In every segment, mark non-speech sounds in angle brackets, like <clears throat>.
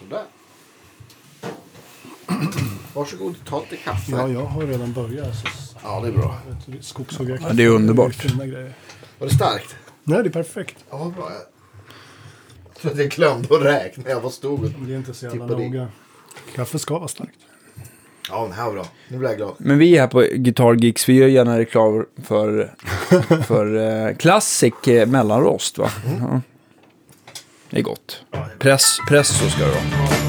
Sådär. Varsågod, ta lite kaffe. Ja, jag har redan börjat. Så Ja, det är bra. skogshugga Ja, det är underbart. Fina grejer. Var det starkt? Nej, det är perfekt. Ja, vad bra. Jag tror att jag glömde att räkna. Jag var stod och... Det är inte så jävla Tippade i. noga. Kaffe ska vara starkt. Ja, den här var bra. Nu blir jag glad. Men vi här på Guitar Geeks, vi gör gärna reklam för, för <laughs> eh, Classic eh, mellanrost va? Ja. Det är gott. Press, presso ska det vara.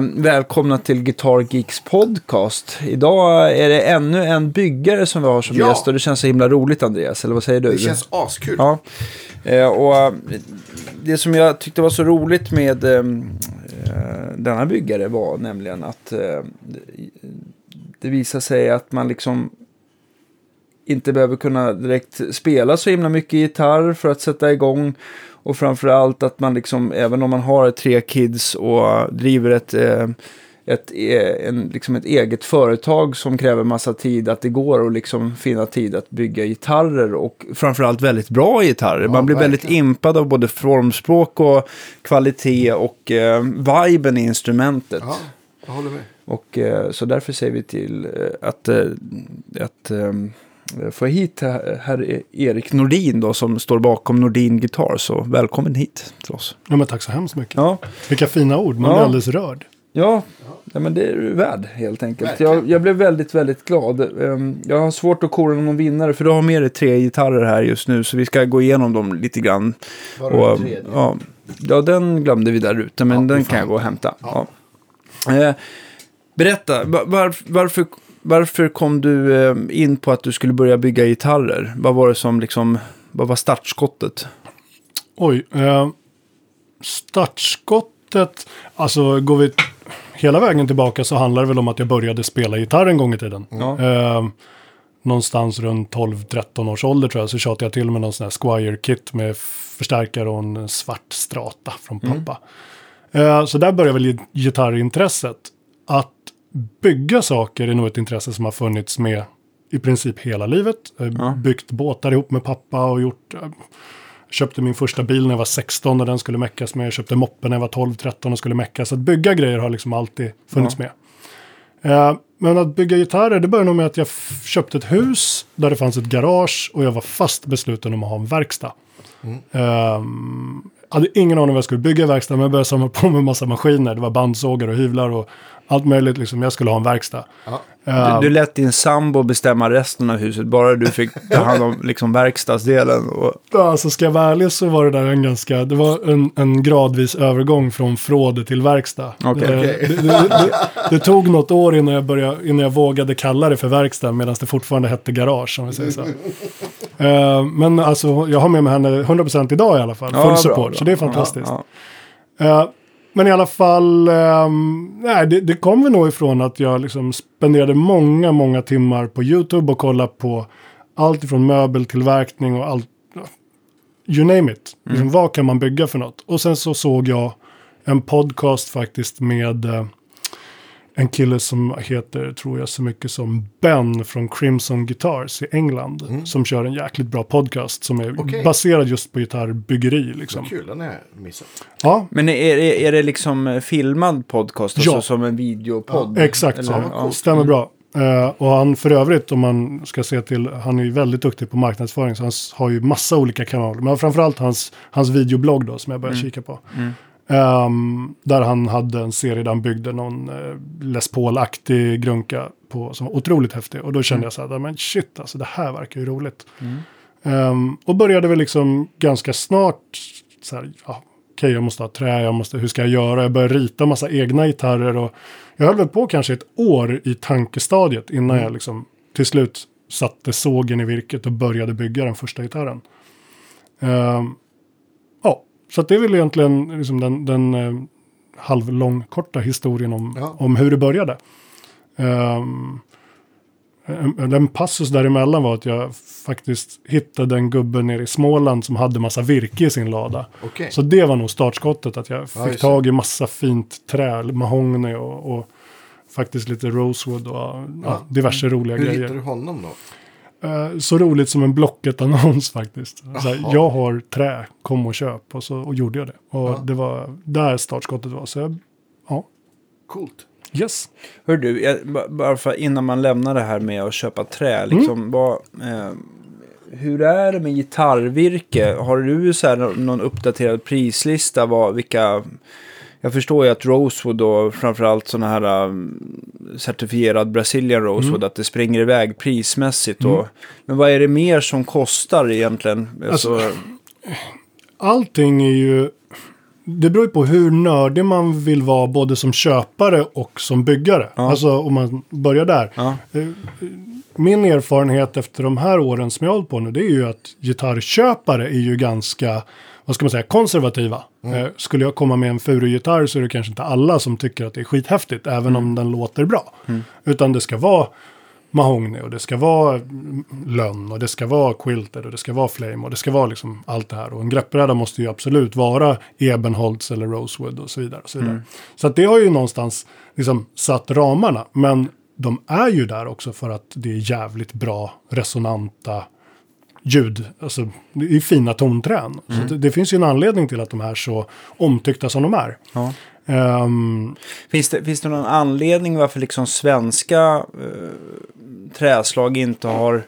Välkomna till Guitar Geeks podcast. Idag är det ännu en byggare som vi har som Ja. gäst och det känns så himla roligt Andreas, eller vad säger du? Det känns askul. Ja, eh, och eh, det som jag tyckte var så roligt med eh, eh, denna byggare var nämligen att eh, det visar sig att man liksom inte behöver kunna direkt spela så himla mycket gitarr för att sätta igång. Och framförallt att man liksom, även om man har tre kids och driver ett, eh, ett, eh, en, liksom ett eget företag som kräver massa tid, att det går att liksom finna tid att bygga gitarrer och framförallt väldigt bra gitarrer. man blir väldigt verkligen. impad av både formspråk och kvalitet och eh, viben i instrumentet. Ja, jag håller med. Och eh, så därför säger vi till eh, att, eh, att eh, få hit herr herr Erik Nordin då som står bakom Nordin Guitar. Så välkommen hit till oss. Ja, men tack så hemskt mycket. Ja, Vilka fina ord. Man Ja. blir alldeles rörd. ja, ja men det är du värd helt enkelt. Jag, jag blev väldigt, väldigt glad. Ehm, Jag har svårt att kora någon vinnare för du har med dig tre gitarrer här just nu. Så vi ska gå igenom dem lite grann. Var Och, tredje? ja, ja, den glömde vi där ute, men Ja, den kan jag gå och hämta. Ja. Ja. Eh, berätta, va- var, varför, varför kom du eh, in på att du skulle börja bygga gitarrer? Vad var det som liksom, vad var startskottet? Oj. Eh, startskottet. Alltså går vi hela vägen tillbaka så handlar det väl om att jag började spela gitarr en gång i tiden. Ja. Eh, någonstans runt 12-13 års ålder tror jag så tjatade jag till med någon sån här Squire-kit med förstärkare och en svart strata från pappa. Eh, så där började väl gitarrintresset. Bygga saker är nog ett intresse som har funnits med i princip hela livet. Eh, Ja. Byggt båtar ihop med pappa och gjort... eh, köpte min första bil när jag var 16 och den skulle meckas med. Jag köpte moppen när jag var 12-13 och skulle meckas. Så att bygga grejer har liksom alltid funnits med. Eh, men att bygga gitarrer, det började nog med att jag köpte ett hus där det fanns ett garage och jag var fast besluten om att ha en verkstad. Ehm, hade ingen aning om vad jag skulle bygga i verkstaden, men jag började samla på med massa maskiner. Det var bandsågar och hyvlar och allt möjligt. Liksom. Jag skulle ha en verkstad. Ja. Ehm, Du, du lät din sambo bestämma resten av huset, bara du fick ta hand om liksom verkstadsdelen. Och, Ja, Alltså ska jag vara ärlig så var det där en ganska, det var en, en gradvis övergång från fråd till verkstad. Okej. Eh, Det, det, det, det tog något år innan jag, började, innan jag vågade kalla det för verkstad medan det fortfarande hette garage om vi säger så. Eh, men alltså jag har med mig henne 100% idag i alla fall, Ja, full bra, support, bra. så det är fantastiskt. Ja, ja. Eh, men i alla fall, ehm, nej, det, det kommer nog ifrån att jag liksom spenderade många, många timmar på YouTube och kollade på allt ifrån möbeltillverkning och allt. You name it. Liksom, vad kan man bygga för något? Och sen så såg jag en podcast faktiskt med eh, en kille som heter, tror jag, så mycket som Ben från Crimson Guitars i England. Som kör en jäkligt bra podcast som är Okej. baserad just på gitarrbyggeri. Liksom. Kul, den har jag missat. Ja, Men är, är, är det liksom filmad podcast, alltså Ja. som en videopodd? Exakt Eller- så. ja. Stämmer bra. Eh, och han för övrigt, om man ska se till, han är ju väldigt duktig på marknadsföring, så han har ju massa olika kanaler. Men framförallt hans, hans videoblogg då, som jag började kika på. Ehm, där han hade en serie där han byggde någon uh, Les Paul-aktig grunka på, som var otroligt häftig. Och då kände jag så här, men shit alltså, det här verkar ju roligt. Ehm, och började väl liksom ganska snart, så här, ja, okej jag måste ha trä, jag måste, hur ska jag göra? Jag började rita massa egna gitarrer och jag höll väl på kanske ett år i tankestadiet innan jag liksom till slut satte sågen i virket och började bygga den första gitarren. Ja, så det är väl egentligen liksom den, den eh, halvlång korta historien om, Ja. om hur det började. Ehm, en, en passus däremellan var att jag faktiskt hittade en gubbe nere i Småland som hade massa virke i sin lada. Okej. Så det var nog startskottet, att jag fick just tag i massa fint trä, mahogny och, och faktiskt lite rosewood och ja, diverse roliga Hur grejer. hittar du honom då? Eh, så roligt som en Blocket-annons <laughs> faktiskt. Så här, Jaha. jag har trä, kom och köp. Och så och gjorde jag det. Och Ja. det var där startskottet var. Så jag, ja, Coolt. yes. Hör du, jag, ba- bara för innan man lämnar det här med att köpa trä, liksom, vad, eh, hur är det med gitarrvirke? Har du så här någon uppdaterad prislista? Vad, vilka, jag förstår ju att Rosewood och framförallt sådana här um, certifierad Brazilian Rosewood, att det springer iväg prismässigt. Och, men vad är det mer som kostar egentligen? Alltså, Allting är ju... Det beror ju på hur nördig man vill vara både som köpare och som byggare. Ja. Alltså om man börjar där. ja, Min erfarenhet efter de här åren som jag hållit på nu, det är ju att gitarrköpare är ju ganska, vad ska man säga, konservativa. Eh, skulle jag komma med en furugitarr så är det kanske inte alla som tycker att det är skithäftigt, även om den låter bra. Utan det ska vara mahogny och det ska vara mm, lönn och det ska vara quilted och det ska vara flame och det ska vara liksom allt det här. Och en greppbräda måste ju absolut vara ebenholts eller rosewood och så vidare. Och så vidare. så att det har ju någonstans liksom satt ramarna. Men de är ju där också för att det är jävligt bra resonanta ljud. Alltså, det är fina tonträn. Så det, det finns ju en anledning till att de är så omtyckta som de är. ja. Ehm, Finns det, finns det någon anledning varför liksom svenska eh, träslag inte har,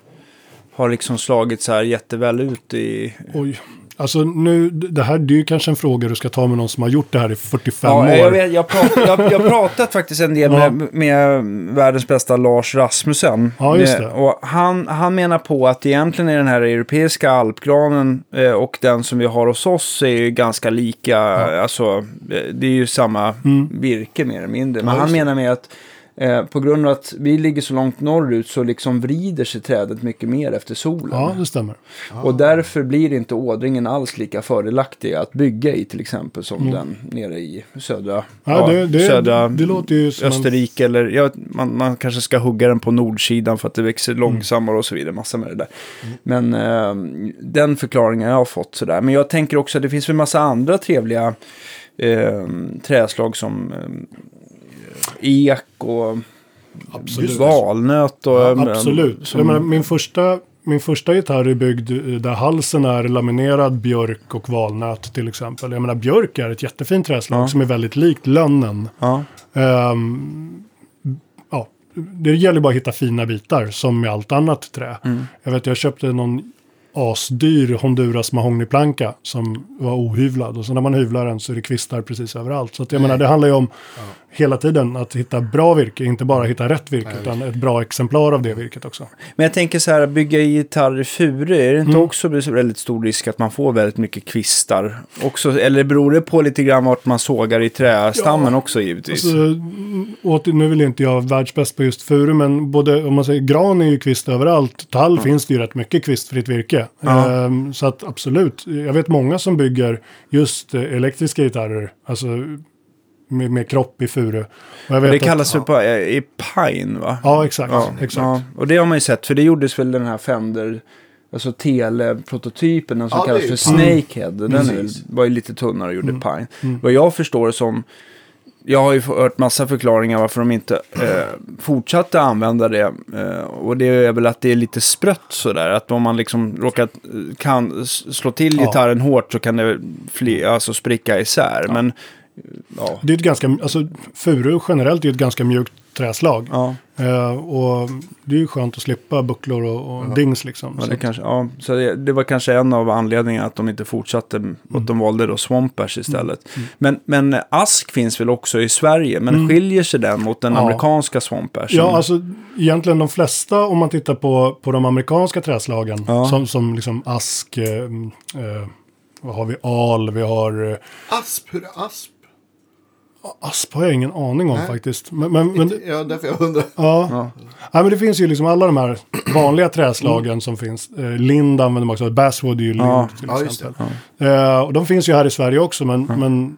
har liksom slagit så här jätteväl ut i... oj. Alltså nu, det här det är ju kanske en fråga du ska ta med någon som har gjort det här i 45 Ja, år. jag, vet, jag, prat, jag, jag pratat faktiskt en del Ja. med, med världens bästa Lars Rasmussen. Ja, just det. Och han, han menar på att egentligen är den här europeiska alpgranen eh, och den som vi har hos oss är ju ganska lika. Alltså, eh, det är ju samma virke mer eller mindre. Men Ja, han menar med att eh, på grund av att vi ligger så långt norrut så liksom vrider sig trädet mycket mer efter solen. Ja, det stämmer. Och därför blir inte ådringen alls lika fördelaktig att bygga i till exempel som den nere i södra, Mm. Ja, det, det, södra det en, Österrike. Eller, ja, man, man kanske ska hugga den på nordsidan för att det växer Mm. långsammare och så vidare. Massa med det där. Men eh, den förklaringen jag har fått sådär. Men jag tänker också att det finns väl massa andra trevliga eh, träslag som eh, ek och Absolut. valnöt. Och, Ja, absolut. Som, menar, min, första, min första gitarr är byggd eh, där halsen är laminerad björk och valnöt till exempel. Jag menar, björk är ett jättefint träslag Ja. som är väldigt likt lönnen. ja. Ja, det gäller bara att hitta fina bitar som med allt annat trä. Mm. Jag vet, jag köpte någon asdyr Honduras mahognyplanka som var ohyvlad. Och så när man hyvlar den så är det kvistar precis överallt. Så att jag menar, det handlar ju om hela tiden att hitta bra virke, inte bara hitta rätt virke, utan ett bra exemplar av det virket också. Men jag tänker så här, bygga i gitarr i furu, är det inte Mm. också väldigt stor risk att man får väldigt mycket kvistar? Också, eller beror det på lite grann vart man sågar i trästammen Ja, också givetvis? Alltså, mm, åter, nu vill inte jag världsbäst på just furu, men både om man säger gran är ju kvist överallt. Tall finns det ju rätt mycket kvistfritt virke. Ja. Ehm, så att absolut, jag vet många som bygger just eh, elektriska gitarrer, alltså med, med kropp i furu. Och jag vet det att- kallas väl på, eh, i pine va? Ja, exakt. Ja, exakt. ja, och det har man ju sett, för det gjordes väl den här Fender, alltså teleprototypen, den som Ja, kallas för ju Pine. Snakehead. Den Precis. var ju lite tunnare och gjorde Mm. Pine. Vad jag förstår som, jag har ju hört massa förklaringar varför de inte eh, fortsatte använda det. Eh, och det är väl att det är lite sprött sådär. Att om man liksom råkar kan s- slå till Ja. gitarren hårt så kan det fly, alltså spricka isär. Men ja, Det är ett ganska, alltså furu generellt är ett ganska mjukt träslag. ja. Eh, och det är ju skönt att slippa bucklor och, och dings liksom. Ja, Så det, kanske, ja, så det, det var kanske en av anledningarna att de inte fortsatte. Att de valde då Swampers istället. Men, men ask finns väl också i Sverige. Men skiljer sig den mot den Ja. amerikanska Swampers? Ja, alltså egentligen de flesta, om man tittar på, på de amerikanska träslagen, Ja. som, som liksom ask, eh, eh, vad har vi, al, vi har, eh, Asp, hur är asp? Asp har jag ingen aning om Nej. faktiskt. Men, men, men, ja, därför jag undrar. ja. Ja. Ja, men det finns ju liksom alla de här <clears throat> vanliga träslagen som finns. Eh, lind använder man också, basswood är ju lind Ja. till Ja, exempel. Eh, och de finns ju här i Sverige också, men, men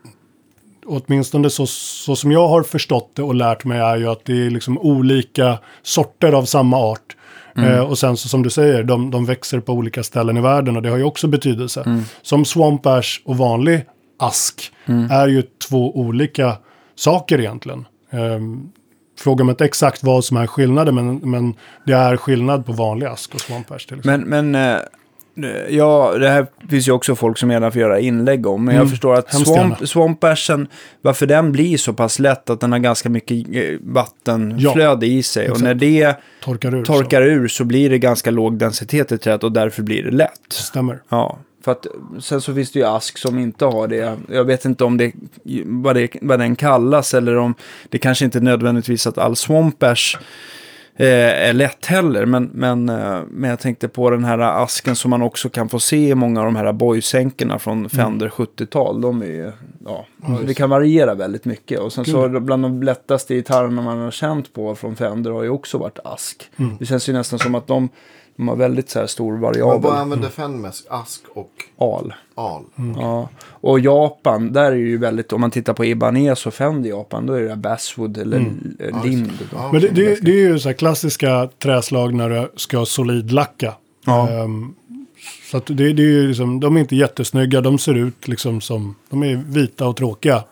åtminstone så, så som jag har förstått det och lärt mig är ju att det är liksom olika sorter av samma art. Eh, och sen så som du säger, de, de växer på olika ställen i världen och det har ju också betydelse. Som swamp ash och vanlig ask är ju två olika saker egentligen. Um, fråga mig inte exakt vad som är skillnaden, men, men det är skillnad på vanlig ask och swamp ash till exempel. Men, men eh, ja, det här finns ju också folk som gärna får göra inlägg om. Men jag Mm, förstår att swamp, varför den blir så pass lätt att den har ganska mycket eh, vattenflöde i sig. Och exakt. när det Torkar ur. torkar ur så blir det ganska låg densitet i trädet och därför blir det lätt. Så. Stämmer. Ja, för att sen så finns det ju ask som inte har det. Jag vet inte om det, vad, det, vad den kallas eller om det kanske inte är nödvändigtvis att all swamp ash eh, är lätt heller. Men, men, eh, men jag tänkte på den här asken som man också kan få se i många av de här boysänkorna från Fender 70-tal. De är ju, ja, det kan variera väldigt mycket. Och sen så bland de lättaste gitarrerna man har känt på från Fender har ju också varit ask. Det känns ju nästan som att de, de har väldigt så här stor Men variabel. vad använder Fenn mest? Ask och Al. al? Ja, och Japan, där är ju väldigt, om man tittar på Ibanez och Fender i Japan, då är det Basswood eller eh, Lind. Ja, Men det, det, det är ju så här klassiska träslag när du ska solidlacka. Ja. Ehm, så att det, det är ju liksom, de är inte jättesnygga, de ser ut liksom som, de är vita och tråkiga.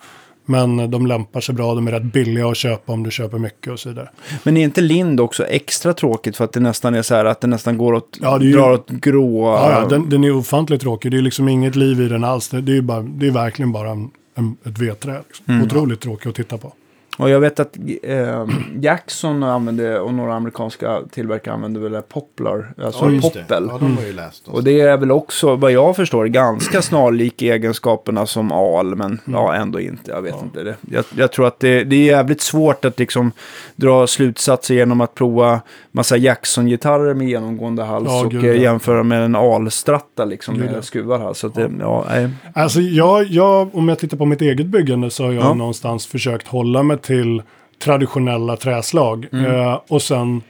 Men de lämpar sig bra, de är rätt billiga att köpa om du köper mycket och så vidare. Men är inte Lind också extra tråkigt för att det nästan är så här att det nästan går åt, Ja, det är ju- drar åt grå... Ja, ja, den, den är ofantligt tråkig, det är liksom inget liv i den alls. Det, det är, ju bara, det är verkligen bara en, en, ett vedträ. Liksom. Otroligt tråkig att titta på. Och jag vet att eh, Jackson använde, och några amerikanska tillverkare använde väl Poplar, alltså Ja, just det. Poppel. Ja, de har ju läst. Och det är väl också, vad jag förstår, ganska snarlik egenskaperna som al, men ja, ändå inte. Jag vet inte. Det. Jag, jag tror att det, det är jävligt svårt att liksom dra slutsatser genom att prova massa Jackson-gitarrer med genomgående hals Ja, och gud, eh, ja. jämföra med en alstratta liksom Gud, ja. med skruvad hals. Så det, ja, nej. Alltså jag, jag, om jag tittar på mitt eget byggande så har jag Ja. någonstans försökt hålla mig till traditionella träslag. Eh, och sen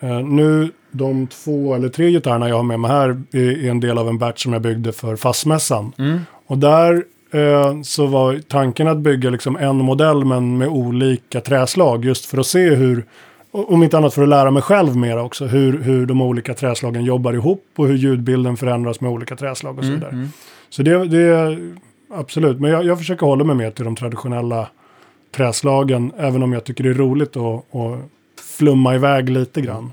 eh, nu de två eller tre gitarrerna jag har med mig här är, är en del av en batch som jag byggde för fastmässan. Och där eh, så var tanken att bygga liksom en modell men med olika träslag just för att se hur om inte annat för att lära mig själv mer också, hur, hur de olika träslagen jobbar ihop och hur ljudbilden förändras med olika träslag och så vidare. Så det, det är absolut, men jag, jag försöker hålla mig mer till de traditionella träslagen, även om jag tycker det är roligt att, att flumma iväg lite grann.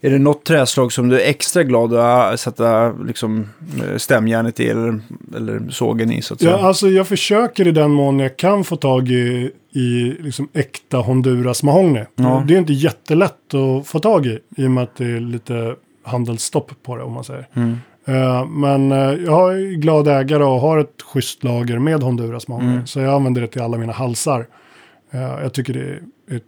Är det något träslag som du är extra glad att sätta liksom, eh, stämjärnet i eller, eller sågen i så att säga? Ja, alltså jag försöker i den mån jag kan få tag i, i liksom äkta Honduras mahogny. Ja. Det är inte jättelätt att få tag i, i och med att det är lite handelsstopp på det om man säger. Mm. Eh, men uh, jag är glad ägare och har ett schysst lager med Honduras mahogny. Mm. Så jag använder det till alla mina halsar. Eh, jag tycker det är, ett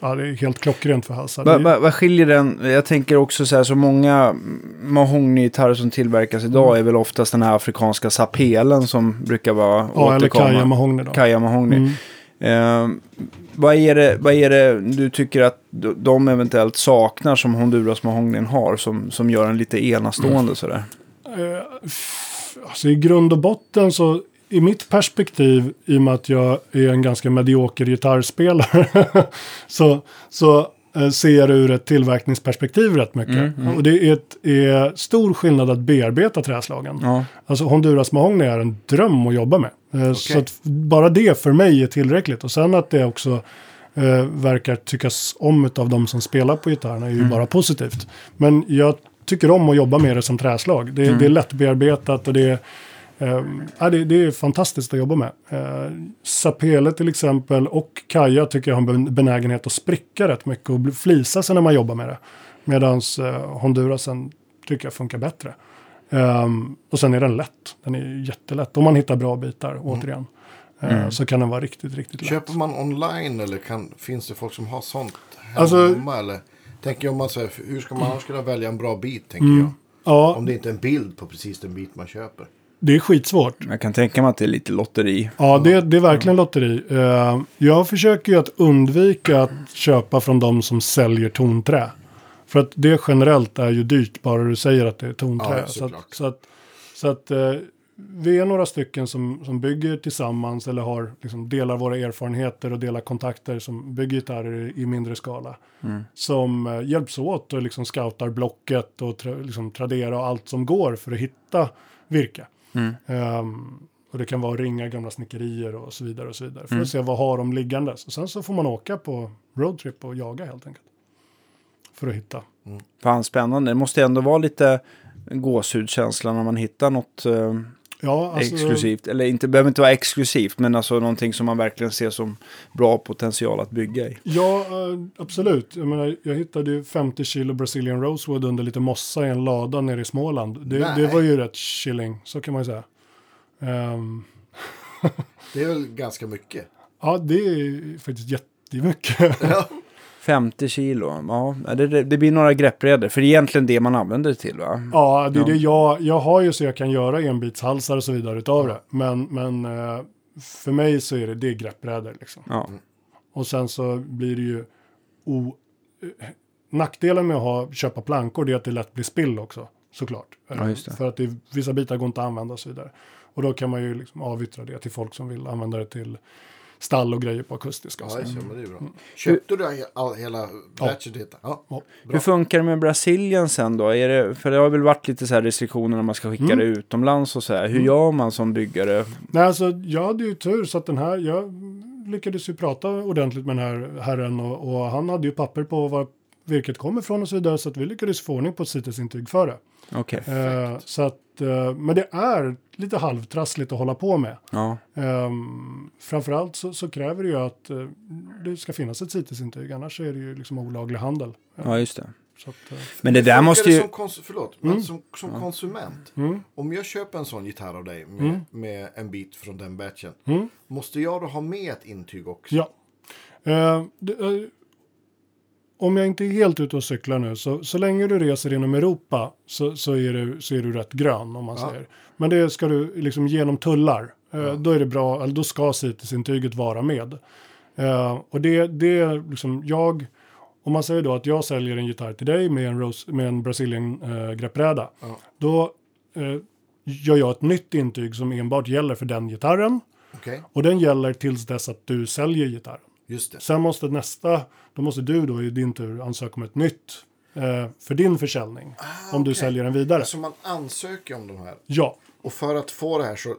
ja, det är helt klockrent för halsar. Va, Det- va, vad skiljer den? Jag tänker också så här, så många mahognygitarrer som tillverkas idag är väl oftast den här afrikanska sapelen som brukar vara ja, eller återkomma. Kaja mahogny. Kaja mahogny. Mm. Eh, vad, är det, vad är det du tycker att de eventuellt saknar som Honduras mahognyn har som, som gör en lite enastående sådär? Eh, alltså I grund och botten så, i mitt perspektiv, i och med att jag är en ganska medioker gitarrspelare, <laughs> så, så ser jag det ur ett tillverkningsperspektiv rätt mycket. Och det är, ett, är stor skillnad att bearbeta träslagen. Ja. Alltså Honduras mahogny är en dröm att jobba med. Eh, Så Okej. att bara det för mig är tillräckligt. Och sen att det också eh, verkar tyckas om av de som spelar på gitarrerna är ju bara positivt. Men jag tycker om att jobba med det som träslag. Det, det är lättbearbetat och det är, eh, ja, det, det är fantastiskt att jobba med. Eh, Sapele till exempel och Kaja tycker jag har en benägenhet att spricka rätt mycket och flisa sig när man jobbar med det. Medan eh, Hondurasen tycker jag funkar bättre. Ehm, och sen är den lätt. Den är jättelätt. Om man hittar bra bitar, återigen. eh, Så kan den vara riktigt, riktigt lätt. Köper man online eller kan, finns det folk som har sånt hemma? Alltså- eller? Tänker jag om man säger, hur ska man annars kunna välja en bra bit, tänker jag. Ja, Om det inte är en bild på precis den bit man köper. Det är skitsvårt. Jag kan tänka mig att det är lite lotteri. Ja, det, det är verkligen lotteri. Eh, jag försöker ju att undvika att köpa från de som säljer tonträ. För att det generellt är ju dyrt bara du säger att det är tonträ. Ja, så att, så att, så att eh, vi är några stycken som, som bygger tillsammans eller har, liksom, delar våra erfarenheter och delar kontakter som bygger gitarrer i mindre skala. Som eh, hjälps åt och liksom scoutar Blocket och tra, liksom, Tradera och allt som går för att hitta virke. Ehm, och det kan vara ringa gamla snickerier och så vidare och så vidare. För att se vad har de liggandes. Och sen så får man åka på roadtrip och jaga helt enkelt. För att hitta. Fan spännande. Det måste ändå vara lite gåshudkänsla när man hittar något eh, Ja, alltså, exklusivt. Eller inte, behöver inte vara exklusivt, men alltså någonting som man verkligen ser som bra potential att bygga i. Ja, eh, absolut. Jag, menar, jag hittade ju 50 kilo Brazilian Rosewood under lite mossa i en lada nere i Småland. Det, det var ju rätt chilling, så kan man ju säga. Ehm, Det är väl ganska mycket. ja, det är faktiskt jättemycket. Ja. <laughs> 50 kilo, ja, det, det, det blir några greppredor. För det är egentligen det man använder det till va? ja, det är Ja. det jag, jag har ju så jag kan göra enbitshalsar och så vidare utav det. Men, men eh, för mig så är det, det är liksom. Ja, Och sen så blir det ju o... eh, Nackdelen med att ha, köpa plankor det är att det lätt blir spill också. Såklart. Ja, det. För att det, vissa bitar går inte att använda och så vidare. Och då kan man ju liksom avyttra det till folk som vill använda det till stall och grejer på akustiska. Ja, så. det, men det är bra. Köpte du all, hela batchet? Ja. ja. Ja. Hur funkar det med Brasilien sen då? Är det, för det har väl varit lite så här restriktioner när man ska skicka Mm. det utomlands och så här. Hur gör man som byggare? Nej, alltså jag hade ju tur så att den här, jag lyckades ju prata ordentligt med den här herren och, och han hade ju papper på var virket kommer ifrån och så vidare så att vi lyckades få ordning på ett CITES-intyg för det. Okej, Eh, så att, eh, men det är lite halvtrassligt att hålla på med. ja. Um, framförallt så, så kräver det ju att eh, det ska finnas ett CITES-intyg, annars är det ju liksom olaglig handel. ja, just det. Så att, eh, Men det där måste det ju... Som kons- förlåt, men som, som konsument. mm, Om jag köper en sån gitarr av dig med, med en bit från den batchen. mm, Måste jag då ha med ett intyg också? ja. Eh, det, eh, om jag inte är helt ute och cyklar nu, så, så länge du reser inom Europa så, så, är, du, så är du rätt grön om man Ja. säger. Men det ska du liksom genom tullar, eh, då är det bra, då ska CITES-intyget vara med. Eh, och det, det är liksom, jag, om man säger då att jag säljer en gitarr till dig med en, Rose, med en Brazilian eh, greppbräda, Ja. då eh, gör jag ett nytt intyg som enbart gäller för den gitarren. Okej, Och den gäller tills dess att du säljer gitarren. just det. Sen måste nästa, då måste du då i din tur ansöka om ett nytt eh, för din försäljning. om du säljer den vidare. Så man ansöker om de här. Ja, Och för att få det här så...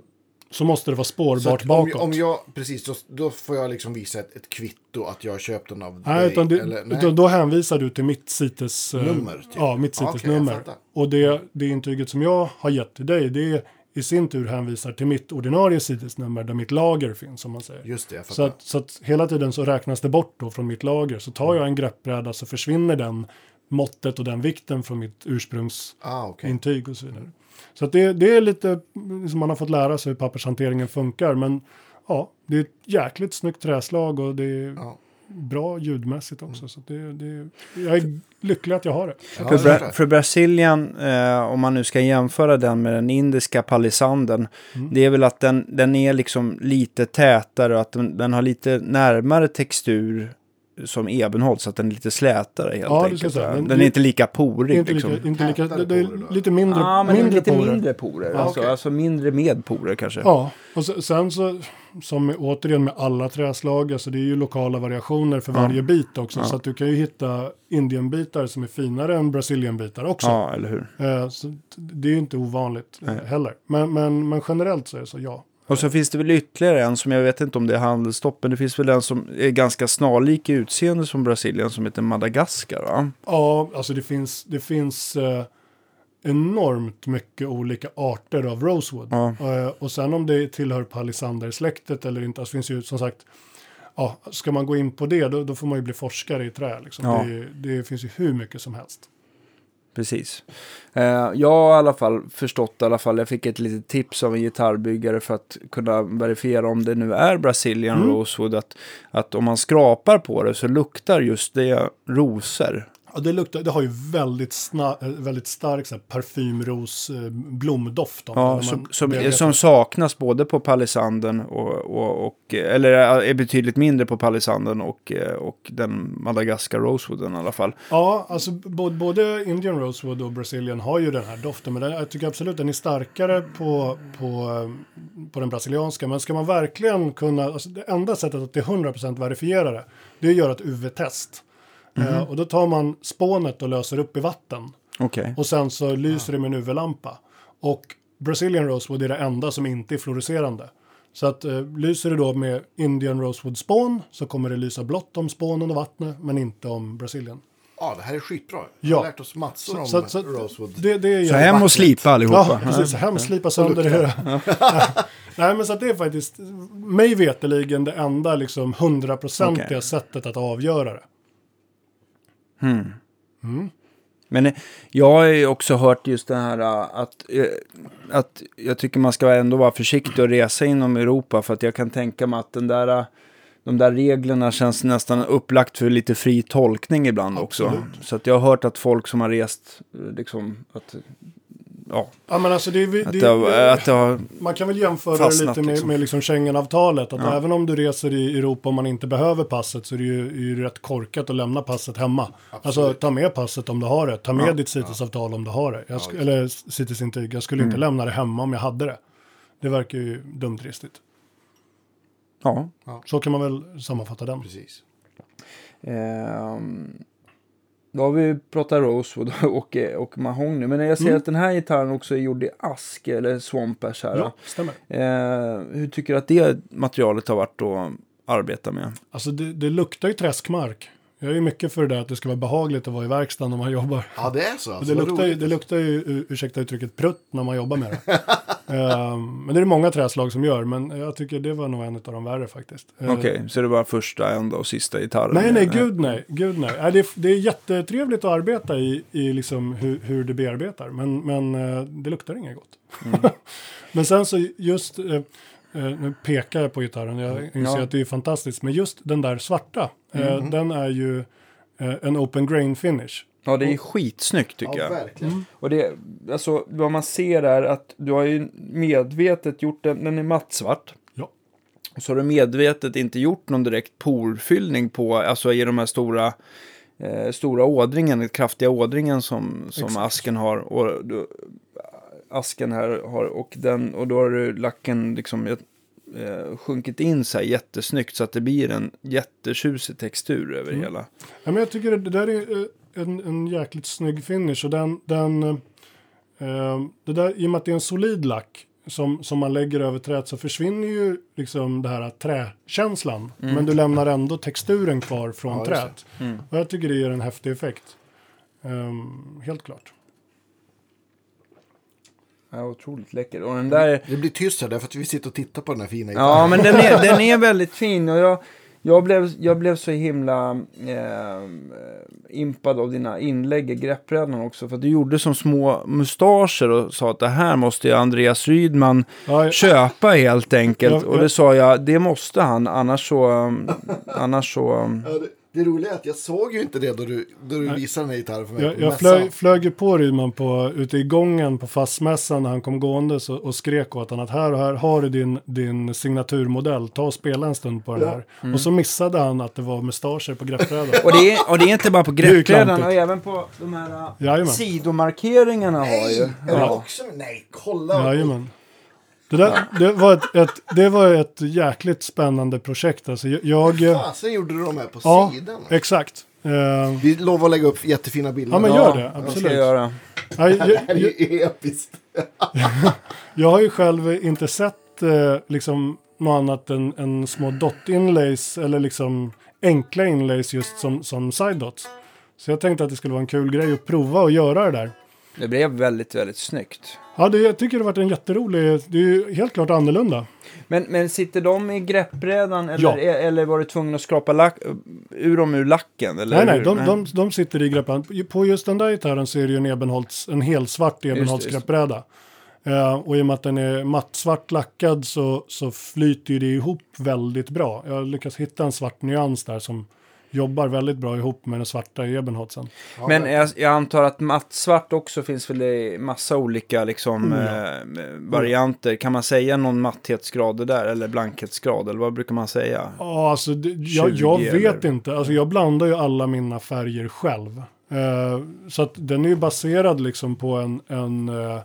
så måste det vara spårbart om, bakåt. om jag, precis, då, då får jag liksom visa ett, ett kvitto att jag köpt den av Nej, dig. utan, det, eller, nej. utan då hänvisar du till mitt CITES... eh, Nummer, typ. Ja, mitt CITES-nummer. jag fattar. och det, det intyget som jag har gett till dig, det i sin tur hänvisar till mitt ordinarie CITES-nummer där mitt lager finns, som man säger. Just det, Så att, så att hela tiden så räknas det bort då från mitt lager. Så tar jag en greppbräda så försvinner den måttet och den vikten från mitt ursprungsintyg Ah, okej. och så vidare. Så att det, det är lite, liksom man har fått lära sig hur pappershanteringen funkar. Men ja, det är ett jäkligt snyggt träslag och det är Ja. Bra ljudmässigt också. Så att det, det, jag är lycklig att jag har det. Ja, För, Bra för Brasilien, eh, om man nu ska jämföra den med den indiska palisanden, Mm. det är väl att den, den är liksom lite tätare och att den, den har lite närmare textur som ebenholt så att den är lite slätare helt Ja, enkelt. Den det- är inte lika porig. Inte liksom. lika, inte lika, det, det är lite mindre, men mindre lite porer. mindre porer. Ja, alltså, okej. alltså mindre med porer kanske. Ja, och se- sen så som med, återigen med alla träslag, alltså det är ju lokala variationer för varje bit också. Ja. Så att du kan ju hitta indienbitar som är finare än brasilienbitar också. Ja, eller hur. Eh, så det är ju inte ovanligt Nej. heller. Men, men, men generellt så är det så ja. Och så finns det väl ytterligare en som jag vet inte om det är handelsstopp, men det finns väl en som är ganska snarlik i utseende som Brasilien som heter Madagaskar va? Ja, alltså det finns, det finns eh, enormt mycket olika arter av rosewood. Ja. Eh, och sen om det tillhör palisandersläktet eller inte, alltså finns ju som sagt, ja, ska man gå in på det då, då får man ju bli forskare i trä. Liksom. Ja. Det, det finns ju hur mycket som helst. Precis. Eh, jag har i alla fall förstått i alla fall, jag fick ett litet tips av en gitarrbyggare för att kunna verifiera om det nu är Brazilian Mm. Rosewood, att, att om man skrapar på det så luktar just det rosor. Ja, det, luktar, det har ju väldigt, sna, eh, väldigt stark så här, parfymros eh, blomdoft. Om Ja, som, som, bearbetar. som saknas både på palisanden och, och, och eller är betydligt mindre på palisanden och, eh, och den Madagaskar Rosewooden i alla fall. Ja, alltså både, både Indian Rosewood och Brazilian har ju den här doften. Men den, jag tycker absolut den är starkare på, på, eh, på den brasilianska. Men ska man verkligen kunna, alltså det enda sättet att till 100% verifiera det, det är att göra ett UV-test. Mhm. Eh, och då tar man spånet och löser upp i vatten. Okej. Och sen så lyser det med en UV-lampa. Och Brazilian Rosewood är det enda som inte är fluorescerande. Så att eh, lyser det då med Indian Rosewood spån så kommer det lysa blått om spånen och vattnet men inte om Brazilian. Ja, det här är skitbra. Vi Ja. har lärt oss massor om Så, så, Rosewood. det, det är Så hem och slipa allihopa. Ja, precis. Hem, slipa sönder det. <laughs> Nej, men så att det är faktiskt, mig veteligen det enda liksom hundraprocentiga Okej. sättet att avgöra det. Men eh, jag har ju också hört just det här äh, att, eh, att jag tycker man ska ändå vara försiktig och resa inom Europa för att jag kan tänka mig att den där, de där reglerna känns nästan upplagt för lite fri tolkning ibland också. Absolut. Så att jag har hört att folk som har rest, eh, liksom, att, ja, Ja, men alltså det, är- att det, det, att det Man kan väl jämföra det lite med, liksom. med liksom Schengenavtalet. Att Ja. även om du reser i Europa och man inte behöver passet så är det ju, är ju rätt korkat att lämna passet hemma. Alltså ta med passet om du har det. Ta med Ja. ditt CITES-avtal om du har det. Jag eller CITES-intyg. Jag skulle inte Mm. lämna det hemma om jag hade det. Det verkar ju dumt dristigt. ja. Så kan man väl sammanfatta den. Precis. Ehm, då har vi pratat Rosewood <laughs> och, och mahogny. Men jag ser Mm. att den här gitarren också är gjord i ask eller swampers här. Ja, stämmer. Eh, hur tycker du att det materialet har varit att arbeta med? Alltså det, det luktar ju träskmark. Jag är ju mycket för det där att det ska vara behagligt att vara i verkstaden när man jobbar. Ja, det är så. Alltså, det, luktar, ju- det luktar ju, ursäkta uttrycket, prutt när man jobbar med det. <laughs> Ehm, men det är det många träslag som gör, men jag tycker det var nog en av de värre faktiskt. Ehm, Okej, så det var första, enda och sista gitarren? Nej, nej, Eh, gud nej. Gud nej. nej det, är, det är jättetrevligt att arbeta i, i liksom hur, hur det bearbetar, men, men eh, det luktar inget gott. <laughs> men sen så just, eh, nu pekar jag på gitarren, jag inser Ja. att det är fantastiskt, men just den där svarta, eh, den är ju eh, en open grain finish. Ja, det är skitsnyggt tycker Ja, jag. verkligen. Och det, alltså, vad man ser är att du har ju medvetet gjort den, den är mattsvart. Ja. Och så har du medvetet inte gjort någon direkt porfyllning på, alltså i de här stora, eh, stora ådringen, den kraftiga ådringen som, som Exakt. asken har. Och du, asken här har, och, den, och då har du lacken liksom eh, sjunkit in så här jättesnyggt så att det blir en jättetjusig textur över Mm. hela. Ja, men jag tycker det, där är eh, en, en jäkligt snygg finish. Och den, den, eh, det där, I och med att det är en solid lack som, som man lägger över träet så försvinner ju liksom det här träkänslan. Men du lämnar ändå texturen kvar från Ja, träet. Mm. Och jag tycker det ger en häftig effekt. Ehm, helt klart. Ja, otroligt läcker. Och den där... Det blir tyst här därför att vi sitter och tittar på den här fina Ja, men den är, den är <laughs> väldigt fin. Och jag, jag, blev, jag blev så himla eh, impad av dina inlägg i greppbrädan också. För att du gjorde som små mustascher och sa att det här måste ju Andreas Rydman Ja, köpa helt enkelt. Ja, Och ja. det sa jag, det måste han. Annars så... Annars så... det, roliga är att jag såg ju inte det då du, då du visade den här gitarren för mig Jag, på jag flög, flög ju på Rydman på, ute i gången på fastmässan när han kom gående och, och skrek åt honom att här och här har du din, din signaturmodell, ta och spela en stund på den Ja. här. Och så missade han att det var mustascher på greppbrädan. Och det, är, och det är inte bara på <laughs> ju greppbrädan, och även på de här uh, Jajamän. sidomarkeringarna har ju. Nej, är det Ja. också Nej, kolla. Jajamän. Det, där, det, var ett, ett, det var ett jäkligt spännande projekt. Alltså, jag, jag, Fasen gjorde du de här på ja, sidan. exakt. Eh, Vi lovar att lägga upp jättefina bilder. Ja, men gör det, ska absolut. jag göra? ja, jag, Det här är ju episkt. <laughs> jag har ju själv inte sett eh, liksom något annat än, än små dot-inlays eller liksom enkla inlays just som, som side dots. Så jag tänkte att det skulle vara en kul grej att prova och göra det där. Det blev väldigt, väldigt snyggt. Ja, det, jag tycker det har varit en jätterolig, det är ju helt klart annorlunda. Men, men sitter de i greppbrädan eller, Ja. eller var du tvungen att skrapa lack, ur dem ur lacken? Eller Nej, nej, de, de, de sitter i greppbrädan. På just den där gitarren så är det ju en, Ebenholts, en helsvart Ebenholts just. greppbräda. Eh, och i och med att den är mattsvart lackad så, så flyter det ihop väldigt bra. Jag har lyckats hitta en svart nyans där som jobbar väldigt bra ihop med den svarta ebenholzen. Ja, Men men- jag, jag antar att mattsvart också finns väl i massa olika liksom, Oh ja. eh, varianter. Kan man säga någon matthetsgrad där eller blankhetsgrad eller vad brukar man säga? Ja, alltså det, jag, 20 jag vet eller? inte. Alltså jag blandar ju alla mina färger själv. Eh, så att den är ju baserad liksom på en, en eh,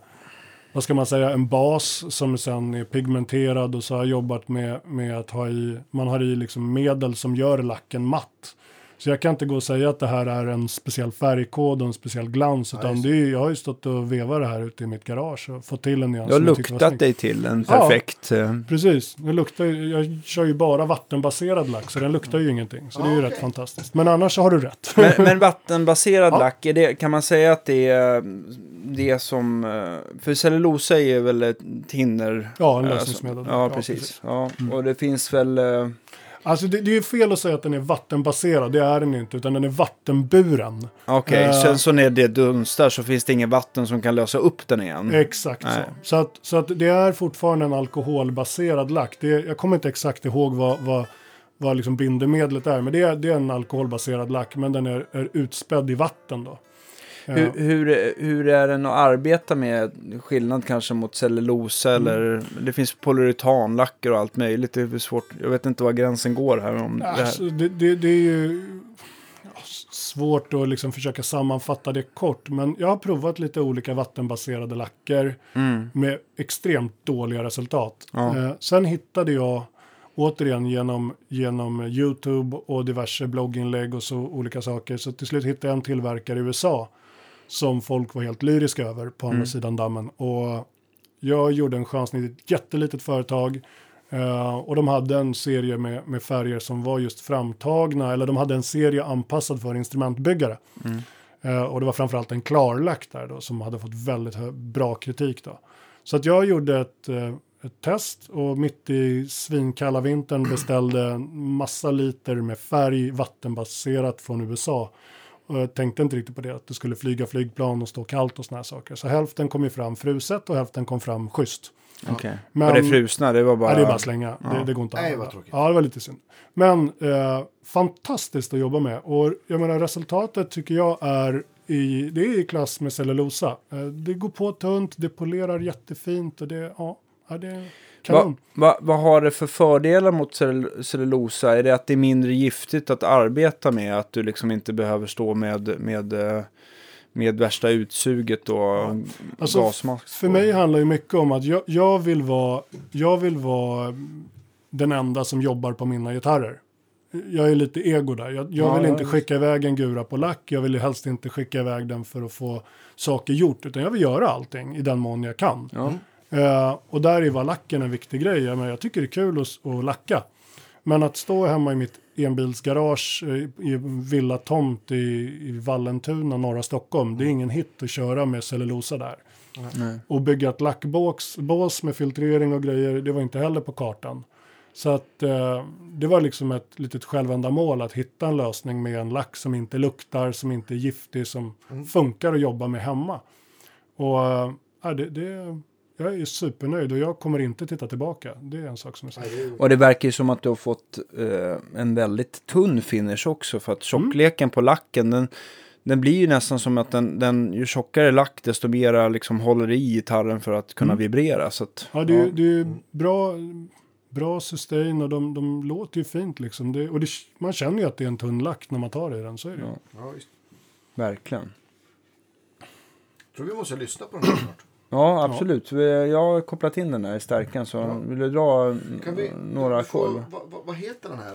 vad ska man säga, en bas som sen är pigmenterad och så har jag jobbat med, med att ha i, man har i liksom medel som gör lacken matt. Så jag kan inte gå och säga att det här är en speciell färgkod och en speciell glans. Ja, Utan det är, jag har ju stått och vevat det här ute i mitt garage och fått till en nyans. Du har jag luktat dig till en Ja. perfekt... eh, Precis, det luktar, jag kör ju bara vattenbaserad lack så den luktar ju ingenting. Så det är ju Ah, rätt fantastiskt. Men annars har du rätt. Men, men vattenbaserad Ja. lack, det, kan man säga att det är det som... eh, För cellulosa är väl ett tinner... Ja, en eh, lösningsmedel. som- Ja, precis. Ja, och det finns väl... eh, Alltså det, det är ju fel att säga att den är vattenbaserad, det är den inte, utan den är vattenburen. Okej, Eh. sen så när det dunstar så finns det inget vatten som kan lösa upp den igen. Exakt så. Nej. Så att, så att det är fortfarande en alkoholbaserad lack. Det, jag kommer inte exakt ihåg vad, vad, vad liksom bindemedlet är, men det är, det är en alkoholbaserad lack, men den är, är utspädd i vatten då. Hur, hur, hur är den att arbeta med? Skillnad kanske mot cellulosa Mm. eller det finns polyuretanlacker och allt möjligt. Det är svårt. Jag vet inte var gränsen går här. Om det här. Alltså, det, det, det är ju svårt att liksom försöka sammanfatta det kort. Men jag har provat lite olika vattenbaserade lacker Mm. med extremt dåliga resultat. Ja. Eh, sen hittade jag återigen genom, genom YouTube och diverse blogginlägg och så olika saker. Så till slut hittade jag en tillverkare i USA som folk var helt lyriska över på andra Mm. sidan dammen. Och jag gjorde en chansning i ett jättelitet företag. eh, och de hade en serie med, med färger som var just framtagna, eller de hade en serie anpassad för instrumentbyggare. Mm. Eh, och det var framförallt en klarlack där då, som hade fått väldigt bra kritik då. Så att jag gjorde ett, eh, ett test och mitt i svinkalla vintern beställde massa liter med färg vattenbaserat från USA. Och jag tänkte inte riktigt på det, att det skulle flyga flygplan och stå kallt och såna här saker. Så hälften kom ju fram fruset och hälften kom fram schysst. Okej. Men- Och det frusna, det var bara... Nej, det är bara slänga. Ja. Det, det går inte att Nej, använda. vad tråkigt. Ja, det var lite synd. Men eh, fantastiskt att jobba med. Och jag menar resultatet tycker jag är i, det är i klass med cellulosa. Eh, det går på tunt, det polerar jättefint och det, ja, ja det är Va, kanon. va, vad har det för fördelar mot cell- cellulosa? Är det att det är mindre giftigt att arbeta med? Att du liksom inte behöver stå med, med, eh, med värsta utsuget och Alltså, gasmask? För mig handlar ju mycket om att jag, jag, vill vara, jag vill vara den enda som jobbar på mina gitarrer. Jag är lite ego där. Jag, jag Ja, vill ja, inte skicka iväg en gura på lack. Jag vill helst inte skicka iväg den för att få saker gjort. Utan jag vill göra allting i den mån jag kan. Ja. Eh, och där är var lacken en viktig grej. Jag, menar, jag tycker det är kul att, att lacka. Men att stå hemma i mitt enbilsgarage eh, i villatomt i, i Vallentuna, norra Stockholm. Det är ingen hit att köra med cellulosa där. Nej. Och bygga ett lackbås bås med filtrering och grejer, det var inte heller på kartan. Så att eh, det var liksom ett litet självändamål att hitta en lösning med en lack som inte luktar, som inte är giftig, som funkar att jobba med hemma. Och eh, det, det, jag är supernöjd och jag kommer inte titta tillbaka. Det är en sak som är säker. Och det verkar ju som att du har fått eh, en väldigt tunn finish också. För att tjockleken på lacken, den, den blir ju nästan som att den, den ju tjockare lack, desto mera liksom håller i gitarren för att kunna vibrera. Så att, Ja, det, är- det är bra, bra sustain och de, de låter ju fint liksom. Det, och det, man känner ju att det är en tunn lack när man tar i den, så är det. Ja. Ja, verkligen. tror vi måste lyssna på den här snart. Ja, absolut. Vi- Jag har kopplat in den här i stärkan så Ja. vill du dra Kan vi, några ackord? vad, vad, heter den här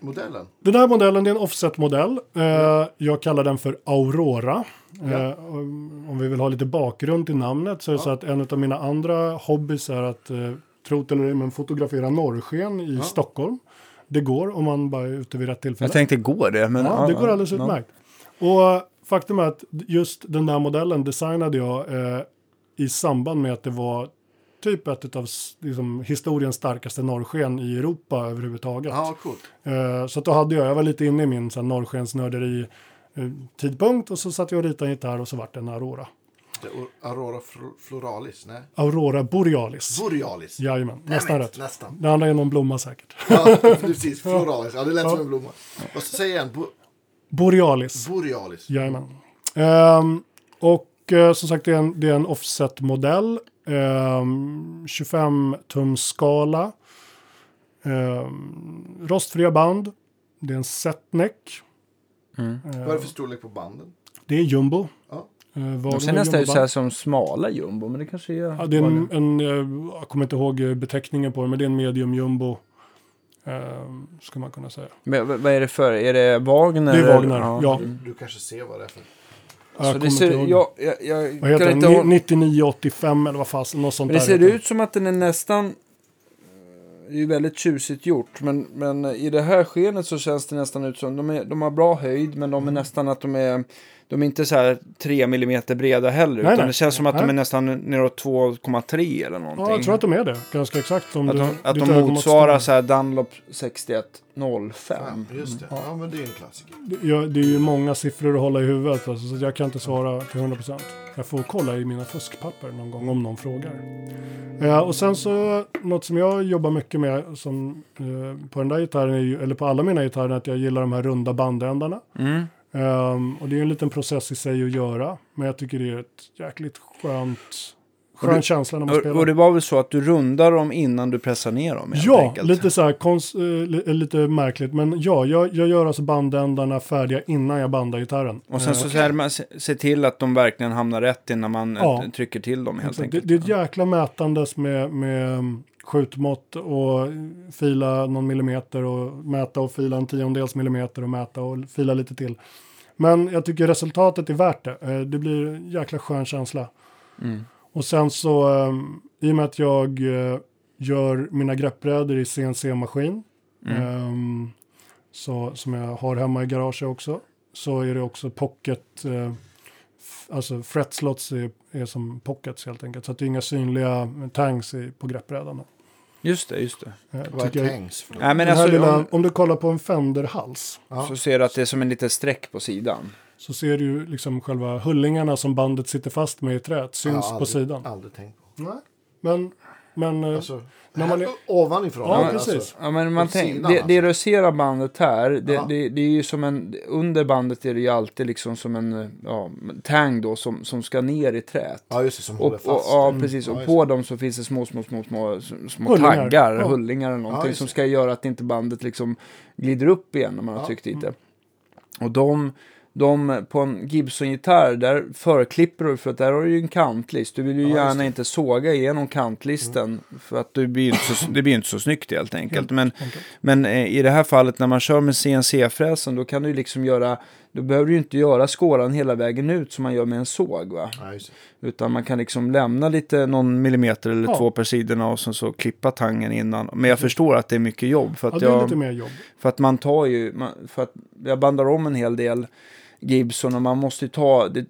modellen? Den här modellen är en offset-modell. Eh, jag kallar den för Aurora. Ja. Eh, om om vi vill ha lite bakgrund till namnet så är det Ja. så att en av mina andra hobbys är att, eh, tro det eller men fotografera norrsken i Ja. Stockholm. Det går om man bara är ute vid rätt tillfälle. Jag tänkte, går det? Men, ja, det går alldeles ja. utmärkt. Och faktum är att just den där modellen designade jag eh, i samband med att det var typ ett av liksom, historiens starkaste norrsken i Europa överhuvudtaget. Ja, coolt. Eh, så då hade jag, jag var lite inne i min så här, norrskensnörderi eh, tidpunkt och så satt jag och ritade en gitarr och så vart det en Aurora. Aurora Fl- Floralis? Nej. Aurora Borealis. Borealis. Jajamän, Damn nästan it, rätt. Nästan. Det andra är någon blomma säkert. Ja, <laughs> precis. Floralis. Ja, det lät som en blomma. Och så säger jag en Bo- Borealis. Borealis. Jajamän. Ehm, och eh, som sagt, det är en, det är en offset-modell. Um, 25-tums skala. Ehm, rostfria band. Det är en setneck. Mm. Vad är det för storlek på banden? Det är jumbo. Ja. Uh, De ser nästan ut så här som smala jumbo, men det kanske är... Ja, det är en, en, eh, jag kommer inte ihåg eh, beteckningen på det, men det är en medium jumbo. ehm, ska man kunna säga. Men vad är det för? Är det Wagner? Det är? Wagner, ja. Du, du kanske ser vad det är för... Jag Så ser, jag, jag, jag Vad heter den? inte ha- Ni- 9985 eller vad fasen, något sånt Men det där ser ut som att den är nästan... Det är ju väldigt tjusigt gjort, men, men i det här skenet så känns det nästan ut som... De, är, de har bra höjd, men de Mm. är nästan att de är... De är inte så här 3 mm breda heller, Nej, utan nej. det känns som att de Nej. är nästan neråt 2,3 eller någonting. Ja, jag tror att de är det. Ganska exakt. Om Att du, de, att ditt de motsvarar så här Dunlop 6105. Ja, just det. Ja, men det är en klassiker. Ja, det är ju många siffror att hålla i huvudet. Alltså, så jag kan inte svara till 100%. Jag får kolla i mina fuskpapper någon gång om någon frågar. Eh, och sen så, något som jag jobbar mycket med som, eh, på den där gitarren, är ju, eller på alla mina gitarrer, är att jag gillar de här runda bandändarna. Mm. Ehm, och det är en liten process i sig att göra. Men jag tycker det är ett jäkligt skönt, Och skön du- känsla när man Och, spelar. och det var väl så att du rundar dem innan du pressar ner dem? Ja, enkelt. lite så här kons- eh, li- lite märkligt. Men ja, jag, jag gör alltså bandändarna färdiga innan jag bandar gitarren. Och sen Eh, så ser man se till att de verkligen hamnar rätt innan man Ja. eh, trycker till dem helt Så det, enkelt. det är ett jäkla mätandes med, med mm, skjutmått och fila någon millimeter och mäta och fila en tiondels millimeter och mäta och fila lite till. Men jag tycker resultatet är värt det. Eh, Det blir en jäkla skön känsla. Mm. Och sen så, um, i och med att jag eh, gör mina greppbrädor i CNC-maskin, Mm. ehm, så, som jag har hemma i garaget också, så är det också pocket, eh, alltså fretslots är, är som pockets helt enkelt. Så att det är inga synliga tangs på greppbrädan. Just det, just det. Eh, Vad är tanks för något? Nej, men den här alltså, lilla, om, om du kollar på en Fender-hals Ja. så ser du att det är som en liten streck på sidan. så ser du ju liksom själva hullingarna som bandet sitter fast med i träet syns Ja, på aldrig- sidan. Aldrig tänkt på. Nej. Men, men eh, Alltså, När man är- ovanifrån. Ja, men precis. Alltså, Ja, men man tänk, sidan, det, alltså. det du ser av bandet här, det, Ja. det, det är ju som en, under bandet är det ju alltid liksom som en eh, ja, tang då som, som ska ner i träet. ja, just det. Som Och, håller och, fast. ja, Mm. precis. Ja, Och just på dem så finns det små, små, små, små, små Hullingar. taggar, Ja. hullingar eller någonting som ska göra att inte bandet liksom glider upp igen när man har Ja. tryckt dit det. Och de, de på en Gibson-gitarr, där förklipper du för att där har du ju en kantlist. Du vill ju Ja, gärna. Mm. inte såga igenom kantlisten för att det blir inte så, det blir inte så snyggt helt enkelt. Men, enkelt. men eh, i det här fallet när man kör med CNC-fräsen då kan du liksom göra, då behöver du inte göra skåran hela vägen ut som man gör med en såg va. Ja. Utan man kan liksom lämna lite någon millimeter eller Ja. två per sidorna och sen så klippa tangen innan. Men jag förstår att det är mycket jobb. För att, det är jag, lite mer jobb. för att man tar ju, för att jag bandar om en hel del Gibson och man måste ju ta, det,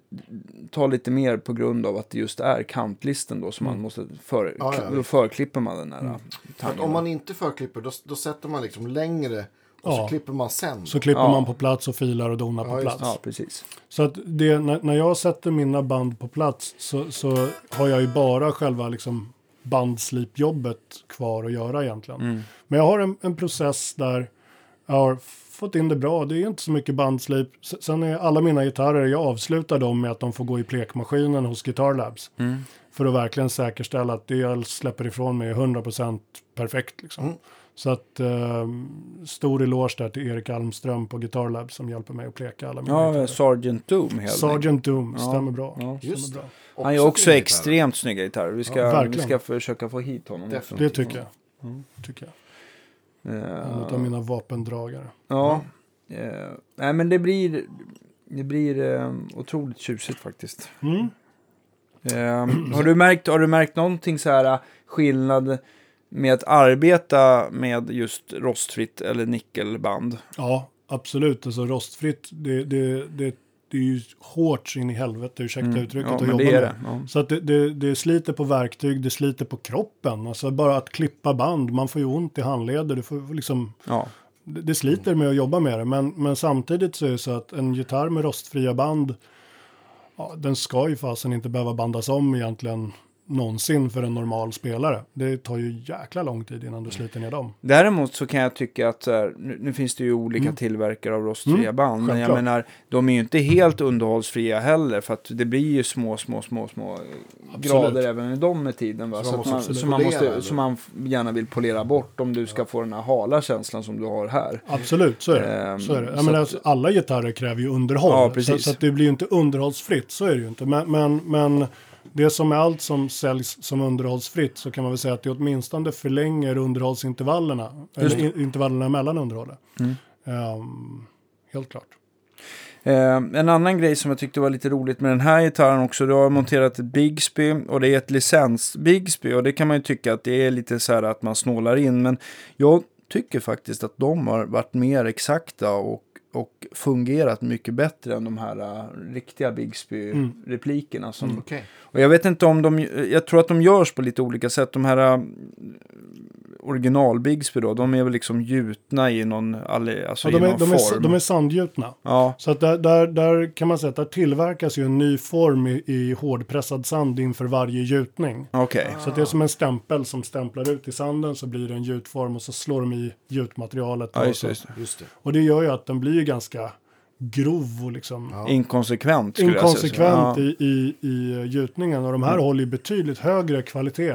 ta lite mer på grund av att det just är kantlisten då som man måste, för, Ja, ja, då förklipper man den här Mm. Tangen. om man inte förklipper då, då sätter man liksom längre och så Ja. klipper man sen. Så klipper Ja. man på plats och filar och donar Ja, på plats. Ja, precis. Så att det, när, när jag sätter mina band på plats så, så har jag ju bara själva liksom bandslipjobbet kvar att göra egentligen. Mm. Men jag har en, en process där jag har fått in det bra. Det är inte så mycket bandslip. Sen är alla mina gitarrer, jag avslutar dem med att de får gå i plekmaskinen hos Guitar Labs. Mm. För att verkligen säkerställa att det jag släpper ifrån mig är 100% perfekt. Liksom. Mm. Så att eh, stor eloge där till Erik Almström på Guitar Labs som hjälper mig att pleka alla mina Ja, gitarrer. Sergeant Doom helt. Sergeant Doom, Ja, stämmer bra. ja. Stämmer bra. Han gör också extremt snygga gitarrer. Vi ska, Ja, vi ska försöka få hit honom. Det tycker jag. Mm. Tycker jag. En av mina vapendragare. Ja. Eh, nej, men det blir, det blir eh, otroligt tjusigt faktiskt. Mm. Eh, har, du märkt, har du märkt någonting så här skillnad med att arbeta med just rostfritt eller nickelband? Ja, absolut. Alltså rostfritt, det, det, det, det är ju hårt in i helvete, ursäkta uttrycket, Mm. ja, att jobba det med. det. Ja. Så att det, det, det sliter på verktyg, det sliter på kroppen. Alltså bara att klippa band, man får ju ont i handleder. Du får liksom, Ja. det, det sliter med att jobba med det. Men, men samtidigt så är det så att en gitarr med rostfria band ja, den ska ju fasen inte behöva bandas om egentligen någonsin för en normal spelare. Det tar ju jäkla lång tid innan du sliter ner dem. Däremot så kan jag tycka att så här, nu, nu finns det ju olika tillverkare av rostfria Mm, band. Men jag menar, de är ju inte helt underhållsfria heller. För att det blir ju små, små, små, små grader även i dem med tiden. Va? Så Så, man man, absolut som, man måste, eller? som man gärna vill polera bort om du ska få den här hala känslan som du har här. Absolut, så är det. Ehm, så är det. Jag så menar, att- alla gitarrer kräver ju underhåll. Ja, så, så att det blir ju inte underhållsfritt, så är det ju inte. Men, men, men det som är allt som säljs som underhållsfritt så kan man väl säga att det åtminstone förlänger underhållsintervallerna. Eller in, intervallerna mellan underhållet. Mm. Ehm, helt klart. Eh, en annan grej som jag tyckte var lite roligt med den här gitarren också, du har monterat ett Bigsby och det är ett licens Bigsby och det kan man ju tycka att det är lite så här att man snålar in, men jag tycker faktiskt att de har varit mer exakta och, och fungerat mycket bättre än de här uh, riktiga Bigsby-replikerna. Som, Okej. Och jag vet inte om de, jag tror att de görs på lite olika sätt. De här uh, original Bigsby då, de är väl liksom gjutna i någon, alltså Ja, de, i är, någon de, är, form. de är sandgjutna. Ja, Så att där, där, där kan man säga att där tillverkas ju en ny form i, i hårdpressad sand inför varje gjutning. okej. Så att det är som en stämpel som stämplar ut i sanden så blir det en gjutform och så slår de i gjutmaterialet. Och, just så. just och det gör ju att den blir ganska grov och liksom Ja. Inkonsekvent skulle jag inkonsekvent i, i, i gjutningen. Och de här håller ju betydligt högre kvalitet.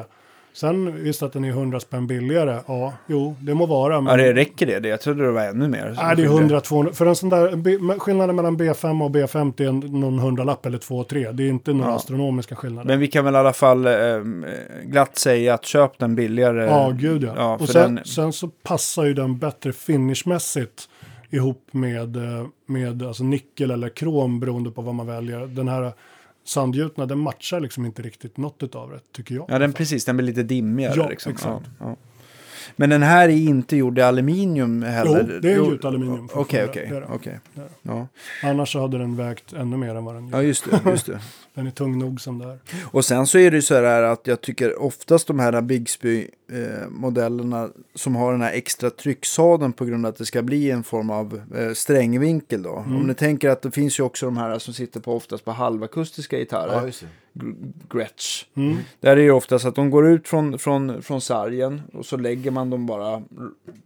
Sen visst att den är 100 spänn billigare. Ja, jo, det må vara. Men ja, det räcker det? Jag trodde det var ännu mer. Nej, det är 100-200. För en sån där, skillnaden mellan B5 och B50 är någon hundralapp eller 2-3. Det är inte några Ja. astronomiska skillnader. Men vi kan väl i alla fall eh, glatt säga att köp den billigare. Ja, gud ja. Ja, och sen, den- sen så passar ju den bättre finishmässigt ihop med, eh, med alltså nickel eller krom beroende på vad man väljer. Den här sandgjutna, den matchar liksom inte riktigt något av det, tycker jag. Ja, den, precis. Den blir lite dimmigare. Ja, liksom. exakt. Ja, ja. Men den här är inte gjord i aluminium heller. Jo, det är Jo, gjutaluminium Okej, okej. Okej. Annars så hade den vägt ännu mer än vad den gör. ja, just det. Just det. <laughs> Den är tung nog som det är. Och sen så är det ju så här att jag tycker oftast de här Bigsby-modellerna som har den här extra trycksadeln på grund av att det ska bli en form av eh, strängvinkel då. Mm. Om ni tänker att det finns ju också de här som sitter på oftast på halvakustiska gitarrer. Ja, just det. Gr- Gretsch. Mm. Där är det oftast att de går ut från, från, från sargen och så lägger man dem bara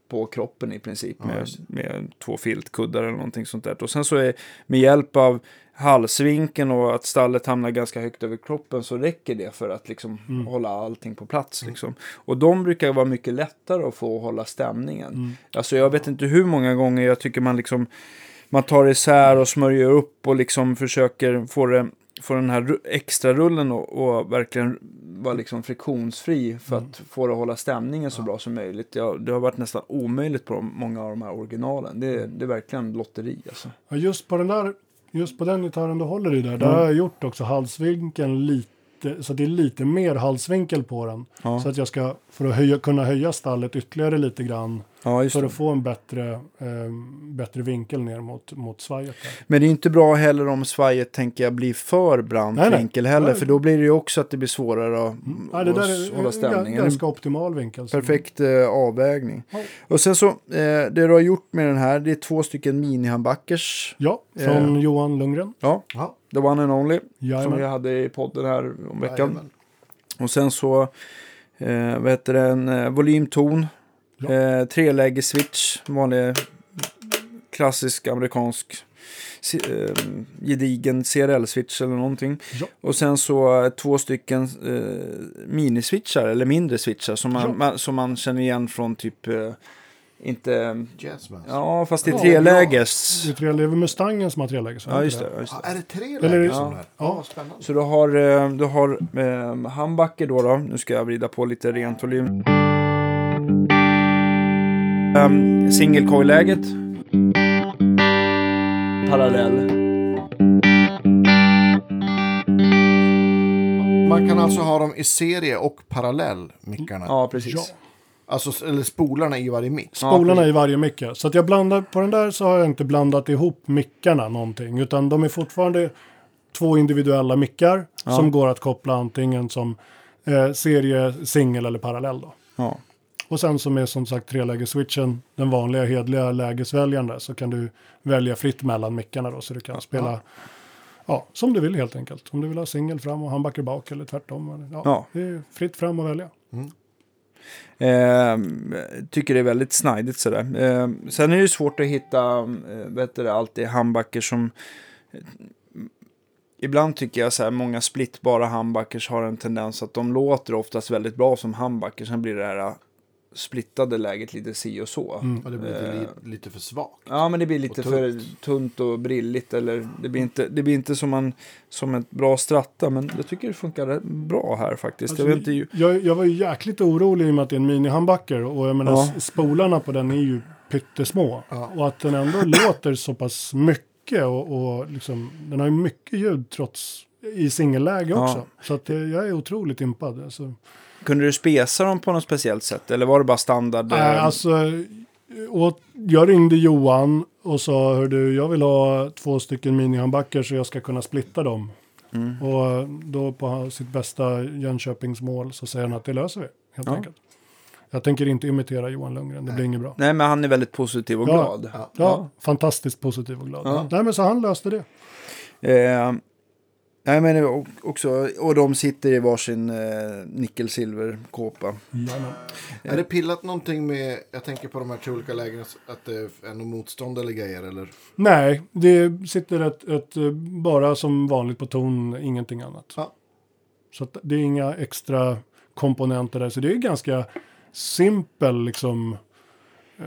på kroppen i princip med, med två filtkuddar eller någonting sånt där. Och sen så är med hjälp av halsvinkeln och att stallet hamnar ganska högt över kroppen så räcker det för att liksom Mm. hålla allting på plats. Liksom. Och de brukar vara mycket lättare att få hålla stämningen. Mm. Alltså jag vet inte hur många gånger jag tycker man liksom man tar isär och smörjer upp och liksom försöker få, det, få den här extra rullen och, och verkligen vara liksom friktionsfri för att få det att hålla stämningen så bra som möjligt. Ja, det har varit nästan omöjligt på de, många av de här originalen. Det, det är verkligen lotteri alltså. Ja, just på den där, just på den gitarren du håller i där, där Mm. har jag gjort också halsvinkeln lite, så att det är lite mer halsvinkel på den. Ja, Så att jag ska, för att höja, kunna höja stallet ytterligare lite grann, ja just för det. att få en bättre, eh, bättre vinkel ner mot, mot svajet. Där. Men det är inte bra heller om svajet tänker jag blir för brant Nej, nej. vinkel heller. Nej. För då blir det ju också att det blir svårare att, Ja, det där att är hålla en stämningen. ganska optimal vinkel. Perfekt eh, avvägning. Ja. Och sen så, eh, det du har gjort med den här, det är två stycken mini-handbackers. Ja, från Eh. Johan Lundgren. Ja, Ja, the one and only. Som vi Jajamän. hade i podden här om veckan. jajamän. Och sen så, eh, vad heter det, en eh, volymton. Ja. Eh, treläge switch, vanlig klassisk amerikansk eh, gedigen CRL-switch eller någonting. Ja. Och sen så eh, två stycken eh, miniswitchar eller mindre switchar som man, Ja. man, som man känner igen från typ, eh, inte, Jazzman. ja fast det är Ja, treläges. Det är tre, det är väl Mustangen som har treläges. Ja, just det. Just det. Ja, är det tre Eller- ja. där? Ja. Ja, spännande. Så du har, eh, du har eh, handbacker då, då. Nu ska jag vrida på lite rent volym. Um, Singelcoil-läget. Parallell. Man kan alltså ha dem i serie och parallell, mickarna. Ja, precis. Ja. Alltså, eller spolarna i varje. Ja, Spolarna precis. i varje mick. ja. Så att jag blandar, på den där så har jag inte blandat ihop mickarna någonting. Utan de är fortfarande två individuella mickar Ja. som går att koppla antingen som eh, serie, singel eller parallell. Då. Ja. Och sen som är som sagt trelägesswitchen, den vanliga hedliga lägesväljaren där, så kan du välja fritt mellan mickarna då. Så du kan spela ja, som du vill helt enkelt. Om du vill ha singel fram och handbacker bak eller tvärtom. Ja, Ja. Det är fritt fram att välja. Eh, tycker det är väldigt snidigt sådär. Eh, sen är det svårt att hitta, eh, vet du, alltid handbacker som... eh, Ibland tycker jag så här, många splittbara handbackers har en tendens att de låter oftast väldigt bra som handbacker. Sen blir det här splittade läget lite si och så. Mm. Ja, det blir lite, Eh, li- lite för svagt. Ja, men det blir lite Och för tunt. tunt och brilligt. Eller det blir inte, det blir inte som, en, som ett bra stratta. Men jag tycker det funkar bra här faktiskt. Alltså, jag vet inte, ju- jag, jag var ju jäkligt orolig i och med att det är en mini-handbacker. Och jag menar, Ja. spolarna på den är ju pyttesmå. Ja. Och att den ändå <laughs> låter så pass mycket. Och, och liksom, den har ju mycket ljud trots i singelläge Ja. också. Så att det, jag är otroligt impad. Alltså, kunde du spesa dem på något speciellt sätt? Eller var det bara standard? eh, Nej, alltså, och jag ringde Johan och sa, hör du, jag vill ha två stycken minihandbackar så jag ska kunna splitta dem. Mm. Och då på sitt bästa Jönköpingsmål så säger han att det löser vi, helt Ja. enkelt. Jag tänker inte imitera Johan Lundgren, det blir inget bra. Nej, men han är väldigt positiv och Ja. glad. Ja. Ja, fantastiskt positiv och glad. Nej, men så han löste det. Eh, nej, men också, och de sitter i varsin eh, nickel-silver-kåpa. Jajamän. Är det pillat någonting med, jag tänker på de här tre olika lägena, att det är något motstånd eller grejer eller? Nej, det sitter ett, ett, eh, bara som vanligt på ton, ingenting annat. Ja. Så att det är inga extra komponenter där. Så det är ganska simpel liksom, eh,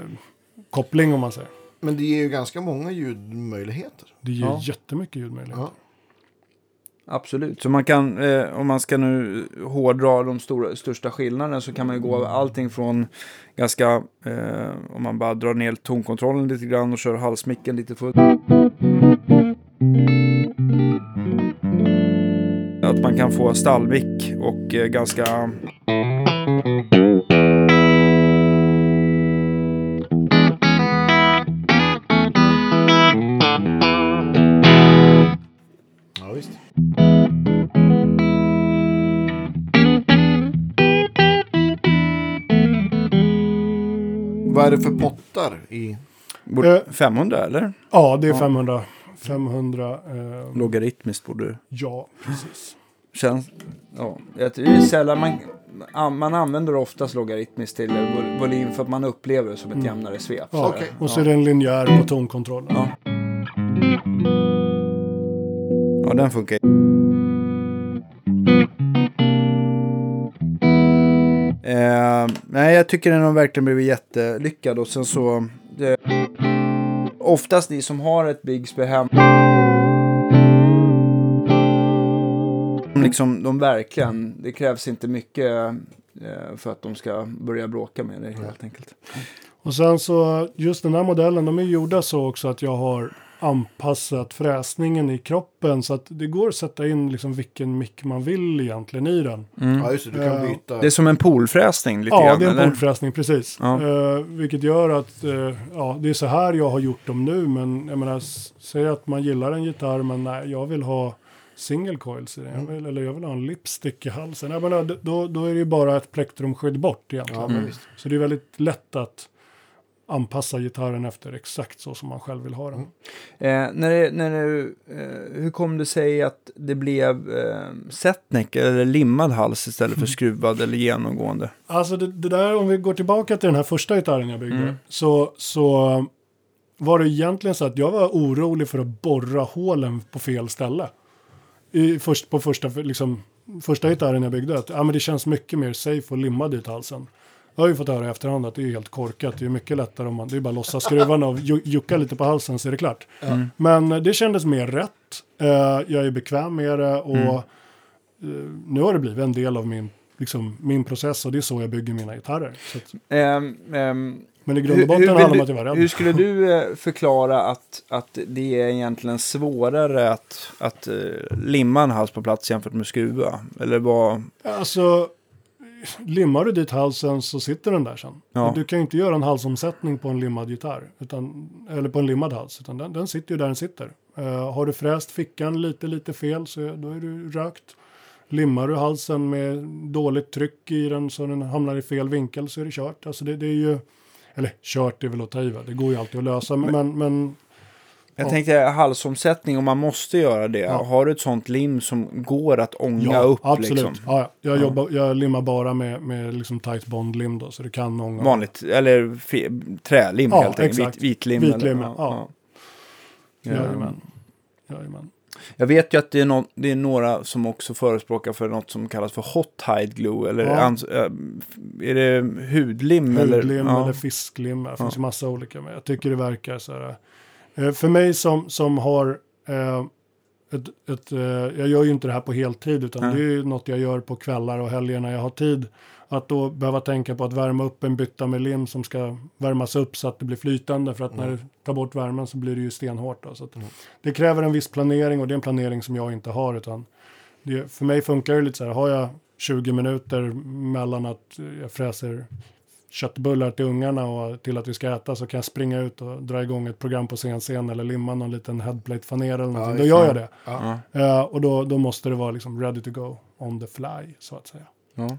koppling om man säger. Men det ger ju ganska många ljudmöjligheter. Det ger Ja. jättemycket ljudmöjligheter. Ja. Absolut. Så man kan, eh, om man ska nu hårdra de stora, största skillnaderna så kan man ju gå allting från ganska, eh, om man bara drar ner tonkontrollen lite grann och kör halsmicken lite fullt. Att man kan få stallmick och eh, ganska är det för pottar i? borde, Eh. 500 eller? Ja, det är Ja. 500. 500. Eh, Logaritmiskt borde ja, precis. Känns, ja, jag tror det är sällan man, an- man använder oftast logaritmiskt till vol- volym för att man upplever det som ett jämnare svep. Ja, Okej. Och så är det en linjär på tonkontrollen. Ja. Ja, den funkar ju. Eh, nej, jag tycker den har verkligen blivit jättelyckad och sen så... Det, oftast ni som har ett Bigsby hem. Liksom, de verkligen, det krävs inte mycket eh, för att de ska börja bråka med dig helt enkelt. Och sen så, just den här modellen, de är gjorda så också att jag har anpassat fräsningen i kroppen så att det går att sätta in liksom vilken mick man vill egentligen i den. Ja, just det. Du kan Ja. byta. Det är som en poolfräsning lite Ja, grann, det är en eller? bordfräsning, precis. Ja. Eh, vilket gör att eh, ja, det är så här jag har gjort dem nu. Men jag menar, säg att man gillar en gitarr men nej, jag vill ha single coils i den. Jag vill, eller jag vill ha en lipstick i halsen. Jag menar, då, då är det ju bara ett plektrumskydd bort egentligen. Ja, visst. Så det är väldigt lätt att anpassa gitarren efter exakt så som man själv vill ha den. Eh, när det, när det, eh, hur kom det sig att det blev eh, setneck eller limmad hals istället för <laughs> skruvad eller genomgående? Alltså det, det där, om vi går tillbaka till den här första gitarren jag byggde. Mm. Så, så var det egentligen så att jag var orolig för att borra hålen på fel ställe. I, först, på första, liksom, första gitarren jag byggde. Att, ja, men det känns mycket mer safe att limma dit halsen. Har ju fått höra i efterhand att det är helt korkat. Det är mycket lättare om man, det är bara att lossa skruvarna och ju- jucka lite på halsen så är det klart. Men eh, det kändes mer rätt. Eh, jag är bekväm med det och eh, nu har det blivit en del av min, liksom, min process och det är så jag bygger mina gitarrer. Att, Ehm, ehm, men i grund och botten handlar det om att jag var rädd. hur skulle du förklara att, att det är egentligen svårare att, att limma en hals på plats jämfört med skruva? Eller vad? Alltså, limmar du dit halsen så sitter den där sen. Ja. Du kan ju inte göra en halsomsättning på en limmad gitarr. Utan, eller på en limmad hals. Utan den, den sitter ju där den sitter. Eh, har du fräst fickan lite, lite fel så då är du rökt. Limmar du halsen med dåligt tryck i den så den hamnar i fel vinkel så är det kört. Alltså det, det är ju, eller kört är väl att ta i? Det går ju alltid att lösa. Men, men, men Jag Ja. tänkte halsomsättning, om man måste göra det. Ja. Har du ett sånt lim som går att ånga upp? absolut. Liksom? Ja, ja. Jag, Ja. Jobbar, jag limmar bara med, med liksom tight bondlim då, så det kan ånga. Vanligt, eller fe- trälim Ja, helt enkelt. Vit, vitlim. Vitlim, eller, ja. Ja. Jajamän. Jajamän. Jag vet ju att det är, nå- det är några som också förespråkar för något som kallas för hot hide glue. Eller Ja. äh, är det hudlim? eller? Hudlim eller, Ja. fisklim. Det Ja. finns ju massa olika. Men jag tycker det verkar så här. Eh, För mig som, som har eh, ett, ett, eh, jag gör ju inte det här på heltid utan Nej. det är ju något jag gör på kvällar och helger när jag har tid. Att då behöva tänka på att värma upp en bytta med lim som ska värmas upp så att det blir flytande. För att när du tar bort värmen så blir det ju stenhårt. Då, så att Det kräver en viss planering och det är en planering som jag inte har. Utan det, för mig funkar det lite så här, har jag 20 minuter mellan att jag fräser köttbullar till ungarna och till att vi ska äta så kan jag springa ut och dra igång ett program på scen eller limma någon liten headplate-fanel eller någonting. då just gör jag det. Ja. Ja. Eh, och då, då måste det vara liksom ready to go on the fly så att säga. Ja.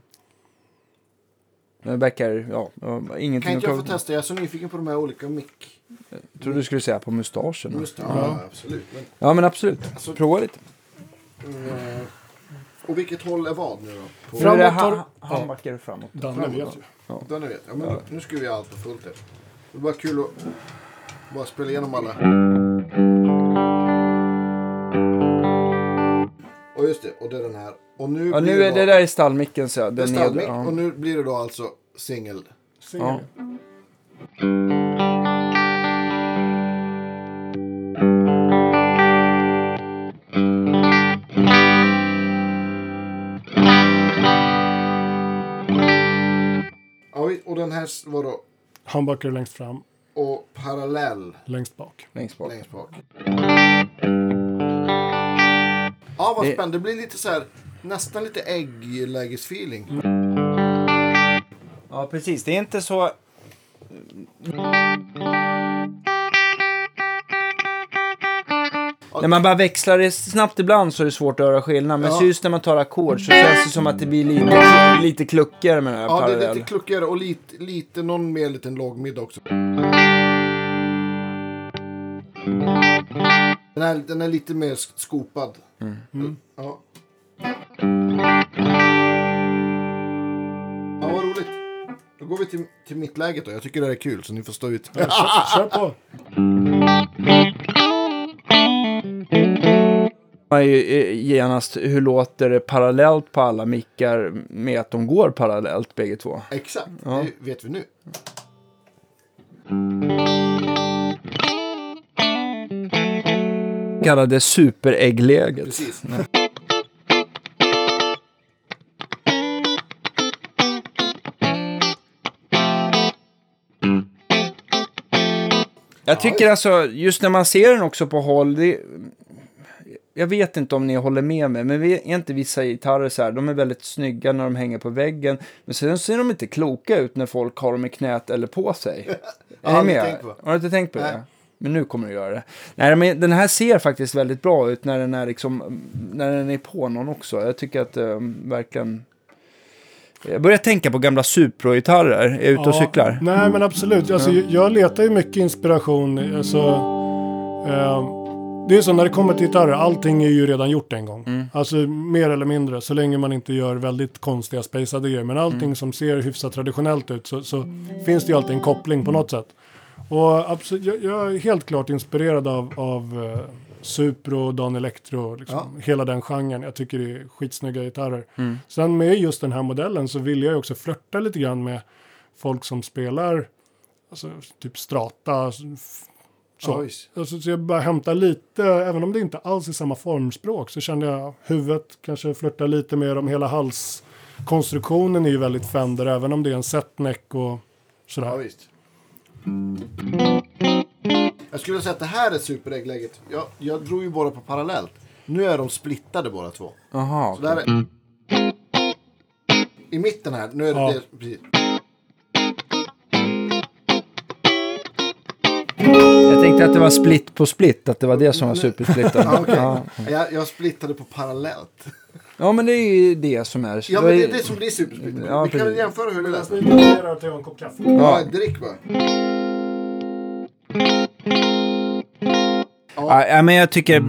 Men ja, ja, Kan ingenting inte jag få testa? Jag är så nyfiken på de här olika mick... Jag trodde du skulle säga på mustaschen. Det, Ja. ja, absolut. Men, Ja, men absolut. Alltså- Prova lite. eh, och vilket håll är vad nu då? På, Framåt ha- tar- handbackar framåt. Danne Framåt vet då. ju. Den vet jag. Men Ja. nu ska vi allt på fullt här. Det är bara kul att bara spela igenom alla. Och just det, och det är den här. Och nu, Ja, blir nu är då- det där i stallmicken så jag. det är stallmick, ja. och nu blir det då alltså singel. Singel. Ja. Den här var då Humbucker längst fram, och parallell längst bak. Längst bak. längst bak. Ja, vad Det- spännande. Det blir lite så här, nästan lite ägglägesfeeling. Ja, precis. Det är inte så... När man bara växlar det snabbt ibland så är det svårt att höra skillnad. Men Ja. så just när man tar ackord så känns det som att det blir lite, lite kluckigare med den här Ja, det är parallell. lite kluckigare och lite, lite någon mer liten lågmiddag också. Den är, den är lite mer sk- skopad. Mm. Ja. Ja, vad roligt. Då går vi till, till mittläget då. Jag tycker det här är kul så ni får stå ut. Ja, kör, kör på. <laughs> Man ju eh, genast, hur låter det parallellt på alla mickar med att de går parallellt bägge två? Exakt, Ja. det vet vi nu. Kallade superäggläget. Precis. Jag tycker alltså, just när man ser den också på håll, det, jag vet inte om ni håller med mig, men vi, är inte vissa gitarrer så här, de är väldigt snygga när de hänger på väggen, men sen ser de inte kloka ut när folk har dem i knät eller på sig. <laughs> Jag har med? tänkt på. Har du inte tänkt på Nej. det? Men nu kommer du göra det. Nej, men den här ser faktiskt väldigt bra ut när den är, liksom, när den är på någon också. Jag tycker att eh, verkligen... Jag börjar tänka på gamla Supro-gitarrer. Är jag ute och Ja, cyklar? Nej, men absolut. Alltså, jag- Jag letar ju mycket inspiration. Alltså, eh, det är så när det kommer till gitarrer, allting är ju redan gjort en gång. Mm. Alltså mer eller mindre, så länge man inte gör väldigt konstiga spacade grejer. Men allting Mm. som ser hyfsat traditionellt ut så, så finns det ju alltid en koppling på något sätt. Och absolut, jag, jag är helt klart inspirerad av, av uh, Supro, Dan Electro, liksom, hela den genren. Jag tycker det är skitsnygga gitarrer. Mm. Sen med just den här modellen så vill jag ju också flörta lite grann med folk som spelar alltså, typ strata. Så, alltså, så jag bara hämtar lite, även om det inte alls är samma formspråk, så kände jag huvudet kanske flörtar lite mer om hela halskonstruktionen är ju väldigt Fender, även om det är en setneck och sådär. Ja, visst. Jag skulle säga att det här är superäggläget. Jag, jag drog ju bara på parallellt. Nu är de splittade båda två. Jaha, Så där är... I mitten här, nu är det Ja. det. Precis. Tänkte att det var split på split, att det var det som var supersplitten. <laughs> Ja, okej. ja. Jag, jag splittade på parallellt. ja, men det är ju det som är... Ja, men det är det som blir supersplittat. Ja, Vi kan väl jämföra hur det lät. ni funderar till en kopp kaffe. Ja, drick bara. Ja, ja, men jag tycker...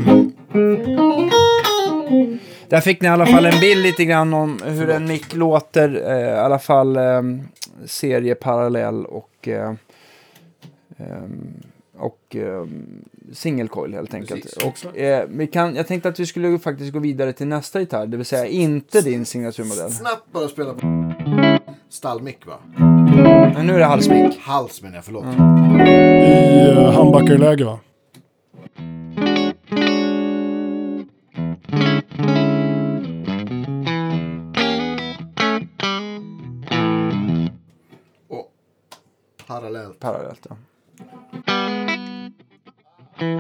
Där fick ni i alla fall en bild lite grann om hur en mick låter. Eh, I alla fall eh, serieparallell och... Eh, ehm, och eh, single coil helt enkelt. Precis, och, eh, vi kan, jag tänkte att vi skulle faktiskt gå vidare till nästa gitarr, det vill säga inte din signaturmodell. Snabbt bara spela på stallmick va? Men nu är det halsmick. Hals menar jag, förlåt. I uh, handbackarläge va? Och parallellt. Parallellt, ja. Yeah.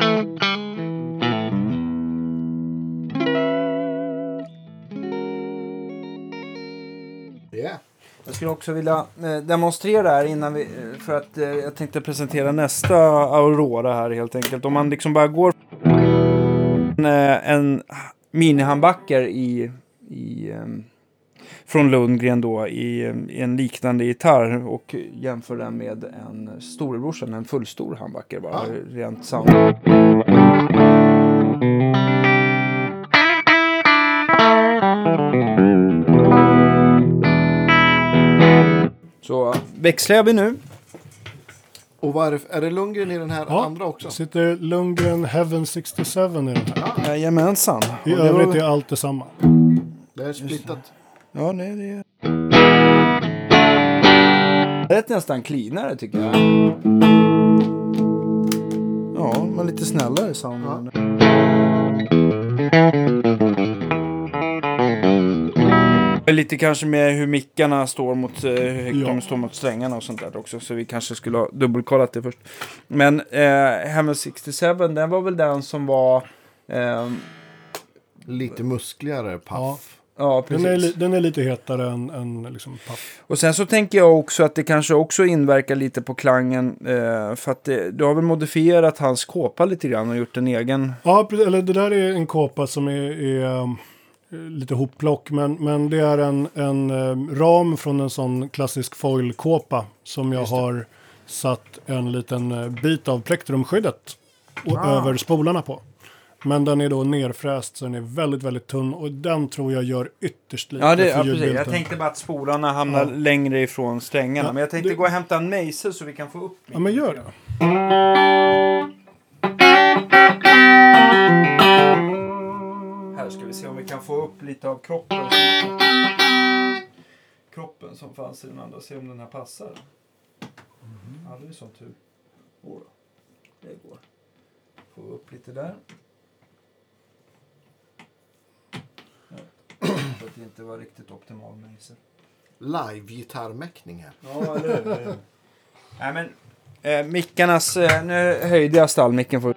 Jag skulle också vilja eh, demonstrera här innan vi, eh, för att eh, jag tänkte presentera nästa Aurora här helt enkelt. Om man liksom bara går en, en minihandbacker i, i ehm, från Lundgren då i, i en liknande gitarr och jämför den med en storebrorsan, en fullstor handbacker bara Ja. rent sound. Så växlar vi nu. Och vad är, det, är det Lundgren i den här Ja. andra också? Sitter Lundgren Heaven 67 i den här. Jajamensan. I övrigt är allt detsamma. Det är splittat. Ja, nej, det är... Det är nästan cleanare tycker jag. Ja, men lite snällare sound. Lite kanske med hur mickarna står mot, eh, hur högt Ja. de står mot strängarna och sånt där också. Så vi kanske skulle ha dubbelkollat det först. Men eh, Hammer 67, den var väl den som var... Eh, Lite muskligare Ja. paff. Ja, precis. Den är, den är lite hetare än, än liksom paff. Och sen så tänker jag också att det kanske också inverkar lite på klangen. Eh, för att det, du har väl modifierat hans kåpa lite grann och gjort en egen. Ja, eller det där är en kåpa som är, är um, lite hopplock. Men, men det är en, en um, ram från en sån klassisk foil-kåpa. Som jag har satt en liten uh, bit av plektrumskyddet Ah. över spolarna på. Men den är då nerfräst så den är väldigt, väldigt tunn. Och den tror jag gör ytterst lite Ja, det, för ja precis. ljudbilden. Jag tänkte bara att spolarna hamnar Ja. längre ifrån strängarna. Ja, men jag tänkte det- gå och hämta en mejsel så vi kan få upp Ja, men gör det. Här ska vi se om vi kan få upp lite av kroppen. Kroppen som fanns i den andra. Se om den här passar. Ja, det är sån tur. Då. Det går. Få upp lite där. För att det inte var riktigt optimal mejsel. Live-gitarrmäckning här. Ja, eller hur? <laughs> Nej, men eh, mickarnas... Eh, nu höjde jag stallmicken för...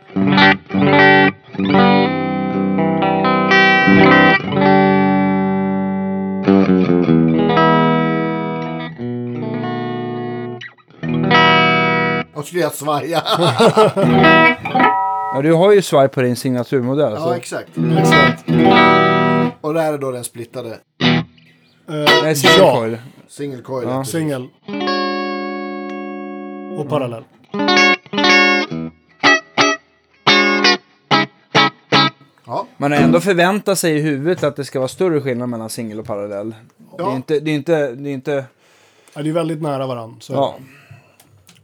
Och skulle jag svaja. <laughs> Ja, du har ju svaj på din signaturmodell. ja, så exakt. Exakt. Och där är då den splittade det är single ja, coil. single coil. Ja. singel. Och parallell. Ja, Man har ändå förväntat sig i huvudet att det ska vara större skillnad mellan singel och parallell. Det är Ja. inte... Det är inte, det är inte Ja, det är väldigt nära varandra. Så ja.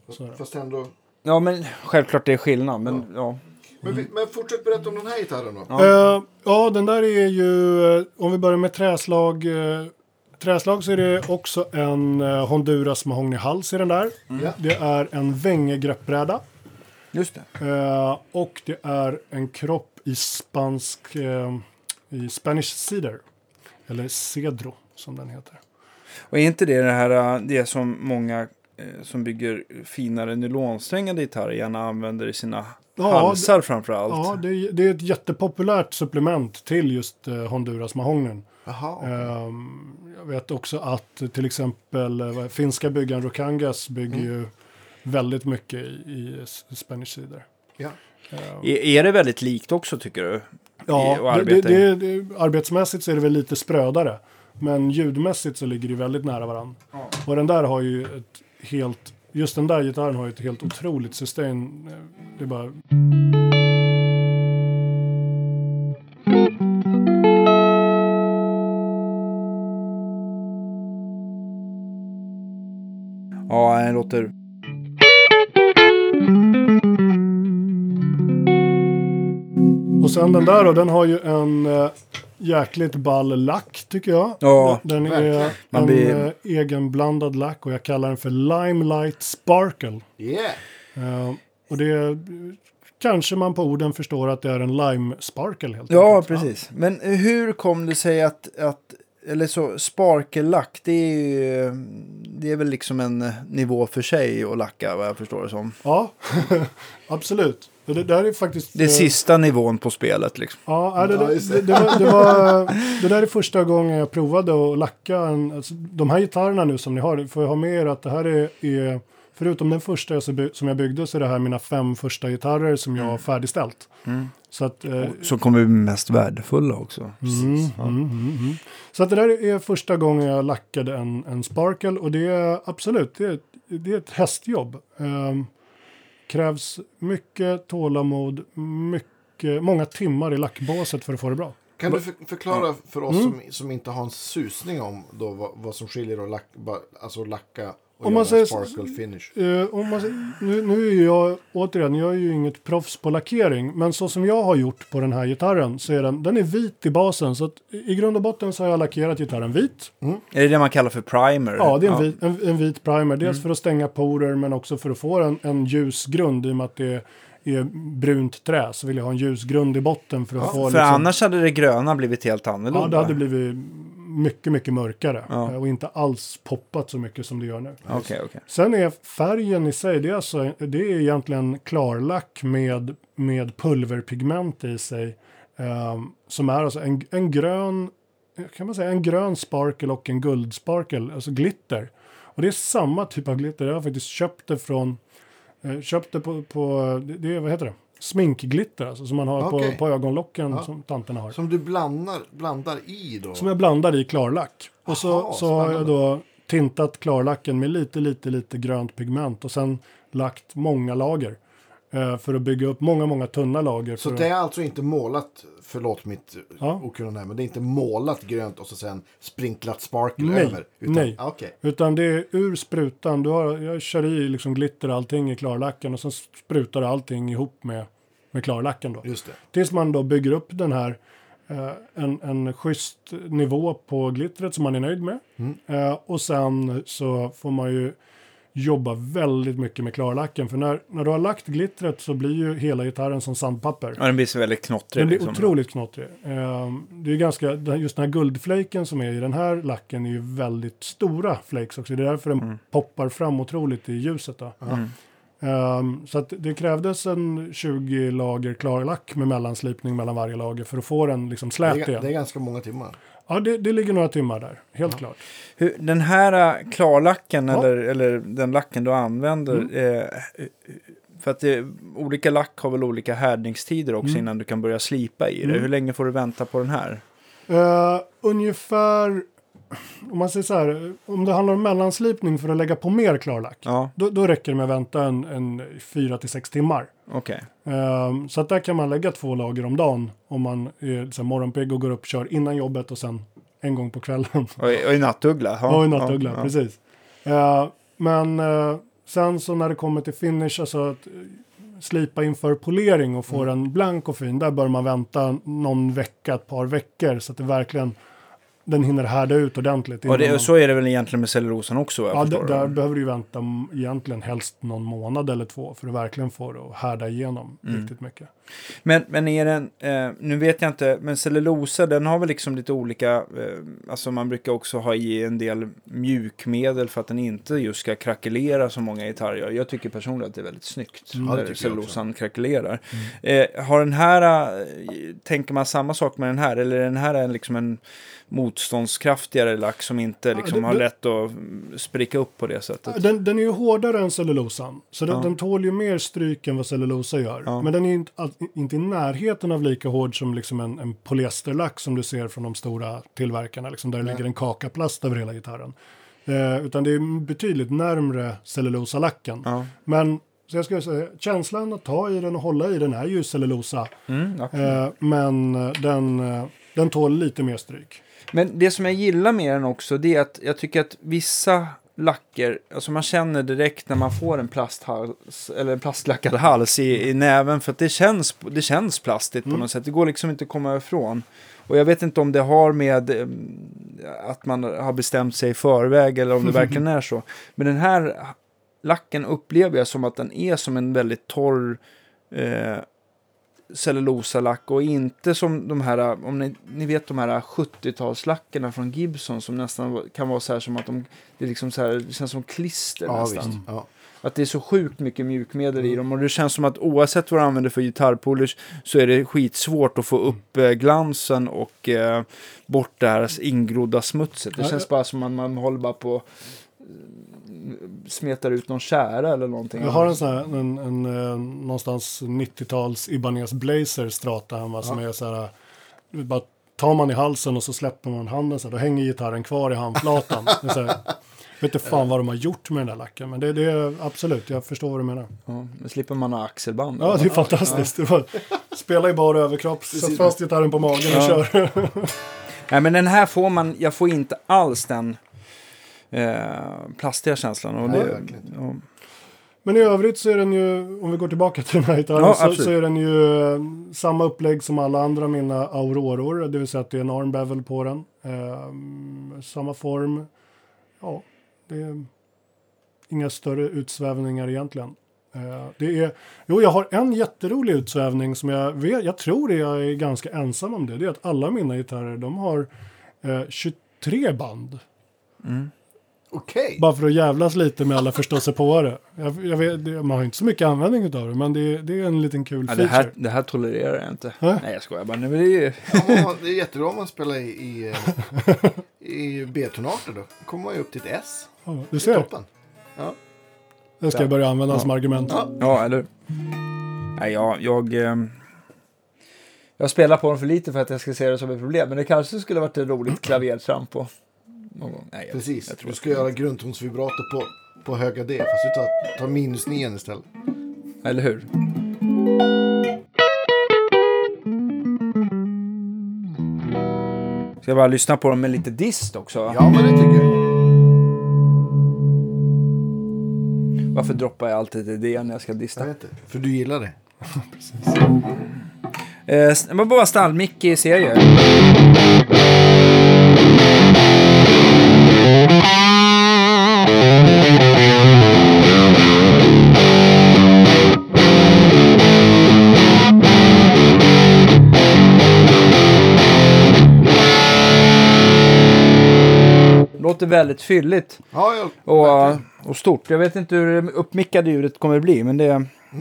Så det. fast ändå. ja, men självklart det är skillnad. Men ja. Men, vi, men fortsätt berätta om den här gitarren då. Ja. Ja. ja, den där är ju, eh, om vi börjar med träslag. eh, Träslag så är det också en eh, Honduras mahognyhals i den där. Ja. Det är en Wenge-greppbräda. Just det. Och det är en kropp i spansk, i Spanish cedar. Eller cedro som den heter. Och är inte det det här det som många som bygger finare nylonsträngade gitarrer gärna använder i sina Ja, halsar framför allt? Ja, det, är- det är ett jättepopulärt supplement till just eh, Honduras mahognyn. Jaha. Ehm, jag vet också att till exempel eh, finska byggaren Rokangas bygger ju väldigt mycket i, i Spanish Cedar. Ja. Ehm, Är, är det väldigt likt också tycker du? ja, och det, i? det, det, arbetsmässigt så är det väl lite sprödare. Men ljudmässigt så ligger det väldigt nära varandra. Ja. Och den där har ju ett helt, just den där gitarren har ju ett helt otroligt sustain. Det är bara... Ja, den låter... Och sen den där då, den har ju en äh, jäkligt ball lack tycker jag. Ja, den är verkligen. Man en blir- äh, egenblandad lack och jag kallar den för Limelight Sparkle. Yeah. Eh, och det kanske man på orden förstår att det är en lime sparkle helt Ja, enkelt. precis. Men hur kom det sig att, att eller så, sparkellack, det är ju, det är väl liksom en nivå för sig att lacka, vad jag förstår det som. Ja, <laughs> absolut. Det där är faktiskt... Det är eh, sista nivån på spelet liksom. Ja, det, det, det. var, det, var, det där är första gången jag provade att lacka en, alltså, de här gitarrerna nu som ni har, får jag ha med er att det här är, är förutom den första så som jag byggde så är det här mina fem första gitarrer som jag har färdigställt. Så att, eh, Som kommer bli mest värdefulla också. Mm, mm, mm, mm. Så att det där är första gången jag lackade en, en Sparkle och det är absolut, det är, det är ett hästjobb. Ehm, krävs mycket tålamod, mycket, många timmar i lackbåset för att få det bra. Kan du för, förklara för oss Mm. som, som inte har en susning om då, vad, vad som skiljer att lack, alltså lacka och Om man säger sparkle finish? Eh, om man, nu, nu är jag, återigen, jag är ju inget proffs på lackering, men så som jag har gjort på den här gitarren så är den, den är vit i basen. Så att i grund och botten så har jag lackerat gitarren vit. Är det det man kallar för primer? Ja, det är en, vit, en, en vit primer. Dels för att stänga porer men också för att få en, en ljus grund i och med att det är brunt trä. Så vill jag ha en ljus grund i botten för att få För liksom, annars hade det gröna blivit helt annorlunda. Ja, det hade blivit mycket, mycket mörkare. Ja. eh, Och inte alls poppat så mycket som det gör nu. Okej, okej. Sen är färgen i sig, det är, alltså, det är egentligen klarlack med, med pulverpigment i sig. ehm, som är alltså en, en grön, kan man säga, en grön sparkel och en guldsparkel, alltså glitter. Och det är samma typ av glitter. Jag har faktiskt köpt det från, eh, köpt det på, på det vad heter det? Sminkglitter, alltså som man har Okej. på, på ögonlocken Ja. som tanterna har. Som du blandar, blandar i då? Som jag blandar i klarlack. Och så, Jaha, så har jag då tintat klarlacken med lite, lite, lite grönt pigment och sen lagt många lager. Eh, för att bygga upp många, många tunna lager. Så det att, är alltså inte målat, förlåt mitt Ja. okunnande här, men det är inte målat grönt och så sen sprinklat sparkle Nej, över? Utan, nej. Ah, Okej, Utan det är ur sprutan. Du har, jag kör i liksom glitter och allting i klarlacken och sen sprutar allting ihop med, med klarlacken då. just det. Tills man då bygger upp den här eh, en, en schysst nivå på glittret som man är nöjd med. Eh, och sen så får man ju jobba väldigt mycket med klarlacken. För när, när du har lagt glittret så blir ju hela gitarren som sandpapper. Ja, den blir så väldigt knottrig. Den blir liksom. otroligt knottrig. Eh, det är ganska, just den här guldflaken som är i den här lacken är ju väldigt stora flakes också. Det är därför den poppar fram otroligt i ljuset. Då. Ehm, så att det krävdes en 20 lager klarlack med mellanslipning mellan varje lager för att få den liksom Det slät är, det är igen. ganska många timmar. Ja, det, det ligger några timmar där, helt klart. Hur, den här äh, klarlacken, Ja. eller, eller den lacken du använder, Mm. eh, för att det, olika lack har väl olika härdningstider också Mm. innan du kan börja slipa i det. Hur länge får du vänta på den här? Eh, ungefär, om man säger så här, om det handlar om mellanslipning för att lägga på mer klarlack, Ja, då, då räcker det med att vänta en, en 4-6 timmar. okej. Ehm, så att där kan man lägga två lager om dagen om man är så här, morgonpigg och går upp och kör innan jobbet och sen en gång på kvällen. <laughs> Och, i- och i nattuggla? Ja, Ja, i nattuggla, ja, precis. Eh, men eh, sen så när det kommer till finish, alltså att eh, slipa inför polering och få Mm. den blank och fin, där bör man vänta någon vecka, ett par veckor så att det verkligen den hinner härda ut ordentligt. Och det, man- så är det väl egentligen med cellulosan också? Ja, där det. behöver du vänta egentligen helst någon månad eller två för att verkligen få det att härda igenom Mm. riktigt mycket. Men, men är den, eh, nu vet jag inte, men cellulosa den har väl liksom lite olika, eh, alltså man brukar också ha i en del mjukmedel för att den inte just ska krackelera som många gitarrer gör. Jag tycker personligen att det är väldigt snyggt Ja, det när cellulosan krackelerar. Eh, har den här, eh, tänker man samma sak med den här eller är den här en, liksom en motståndskraftigare lack som inte liksom det- har det- lätt att mm, spricka upp på det sättet? Den, den är ju hårdare än cellulosan, så den, Ja. den tål ju mer stryk än vad cellulosa gör. Ja. Men den är ju inte, inte i närheten av lika hård som liksom en, en polyesterlack som du ser från de stora tillverkarna, liksom där det ligger en kakaplast över hela gitarren. Eh, utan det är betydligt närmre cellulosalacken. Ja. Men så jag skulle säga, känslan att ta i den och hålla i den är ju cellulosa. Mm. Eh, men eh, den, eh, den tål lite mer stryk. Men det som jag gillar med den också, det är att jag tycker att vissa lacker, alltså man känner direkt när man får en plasthals, eller en plastlackad hals i, i näven för att det känns, det känns plastigt på något sätt. Det går liksom inte att komma ifrån. Och jag vet inte om det har med eh, att man har bestämt sig i förväg eller om det <laughs> verkligen är så. Men den här lacken upplever jag som att den är som en väldigt torr eh, cellulosalack och inte som de här, om ni, ni vet de här 70-talslackerna från Gibson som nästan kan vara så här som att de, det, är liksom så här, det känns som klister Ja, nästan. Ja. Att det är så sjukt mycket mjukmedel i dem och det känns som att oavsett vad du använder för gitarrpolish så är det skitsvårt att få upp eh, glansen och eh, bort det här ingrodda smutset. Det Ja, känns bara som att man håller bara på smetar ut någon kära eller någonting. Jag har en sån här, en, en, eh, någonstans 90-tals Ibanez Blazer strata hemma som är så här, vet, bara tar man i halsen och så släpper man handen så här, då hänger gitarren kvar i handflatan. Jag vet inte fan vad de har gjort med den där lacken, men det, det är absolut, jag förstår vad du menar. Ja, men slipper man ha axelband. Ja, det är fantastiskt. Var, spela i bara överkropp, sätt fast gitarren på magen och Ja. kör. Nej, men den här får man, jag får inte alls den eh, plastiga känslan. Och det, verkligen. ja. Men i övrigt så är den ju, om vi går tillbaka till den här gitarren, Ja, så, så är den ju eh, samma upplägg som alla andra mina Auroror. Det vill säga att det är en arm bevel på den. Eh, samma form. Ja, det är inga större utsvävningar egentligen. Eh, det är, jo, jag har en jätterolig utsvävning som jag vet, jag tror jag är ganska ensam om det. Det är att alla mina gitarrer, de har eh, 23 band. Okej. Bara för att jävlas lite med alla förståsigpåare. Jag, jag vet, man har inte så mycket användning av det, men det, det är en liten kul Ja, feature. det, här, det här tolererar jag inte. Hä? Nej, jag skojar bara. Nej, men det är ju... Ja, det är jättebra om man spelar i, i, eh, i B-tonarter då. Då kommer man ju upp till ett S. Ja, du Det är ser, toppen. Ja. det ska jag börja använda Ja. som argument. Ja. Ja, eller Nej, jag... Jag, eh, jag spelar på dem för lite för att jag ska se det som ett problem. Men det kanske skulle varit ett roligt klavertramp på någon gång. Nej, jag, Precis. Jag du ska göra grundtonsvibrato på, på höga D. Fast du tar, tar minus 9 istället. Eller hur? Ska jag bara lyssna på dem med lite dist också? Ja, men det tycker jag. Varför droppar jag alltid det när jag ska Jag dista? vet inte. För du gillar det. <laughs> Eh, det var bara stallmick i serie. Låter väldigt fylligt. Ja, jag, Och, och stort. Jag vet inte hur det uppmickade ljudet kommer bli, men det,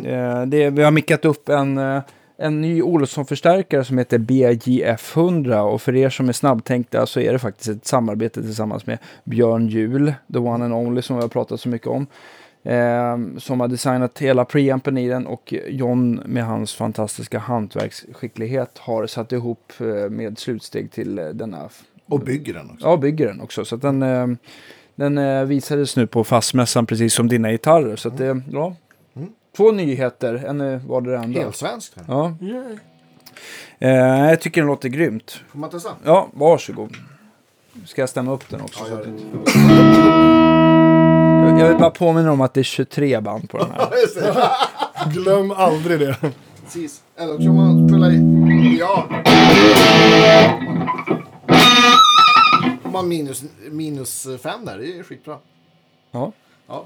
eh, det, vi har mickat upp en, eh, en ny Olsson-förstärkare som heter BJF 100 och för er som är snabbtänkta så är det faktiskt ett samarbete tillsammans med Björn Juhl, the one and only som vi har pratat så mycket om. Eh, som har designat hela preampen i den och John med hans fantastiska hantverksskicklighet har satt ihop eh, med slutsteg till eh, denna Och bygger den också. Ja, bygger den också. Så att den, eh, den eh, visades nu på fastmässan precis som dina gitarrer. Så att det, ja. Två nyheter, en var det andra. Helt svenskt. Ja, Yay. eh, jag tycker den låter grymt. Får man testa? Ja, varsågod. Ska jag stämma upp den också? Ja, inte- Jag vill bara påminna om att det är 23 band på den här. <laughs> Glöm aldrig det. Precis. Eller också man spelar i... Ja. Om man minus, minus fem där, det är skitbra. Ja. Ja.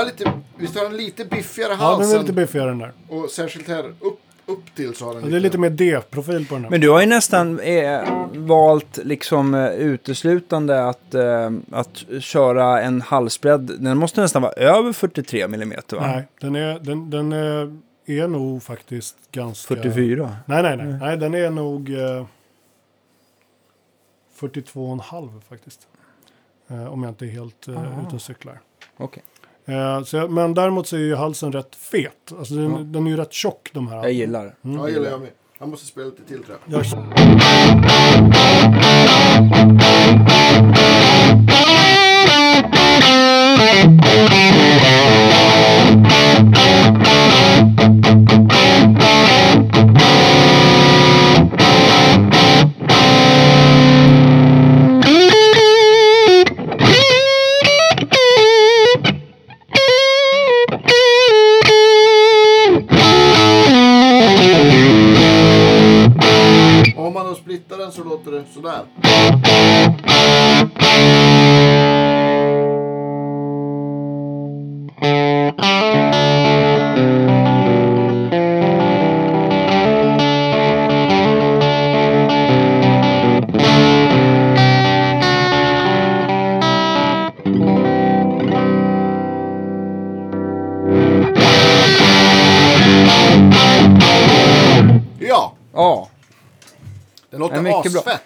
Är lite, visst har den lite biffigare Ja, den är lite biffigare den där. Och särskilt här upp, upp till så har den Ja, det är lite mer D-profil på den här. Men du har ju nästan eh, valt liksom eh, uteslutande att, eh, att köra en halsbredd. Den måste nästan vara över 43 mm va? Nej, den är, den, den är, är nog faktiskt ganska... 44. Nej, nej, nej. nej den är nog eh, 42,5 faktiskt. Eh, om jag inte är helt eh, ute och cyklar. Okej. Eh, så men däremot så är ju halsen rätt fet. Alltså den, mm. den är ju rätt tjock de här. Jag gillar det. Mm. Ja, jag gillar jag med. Jag måste spela lite till tror jag. jag...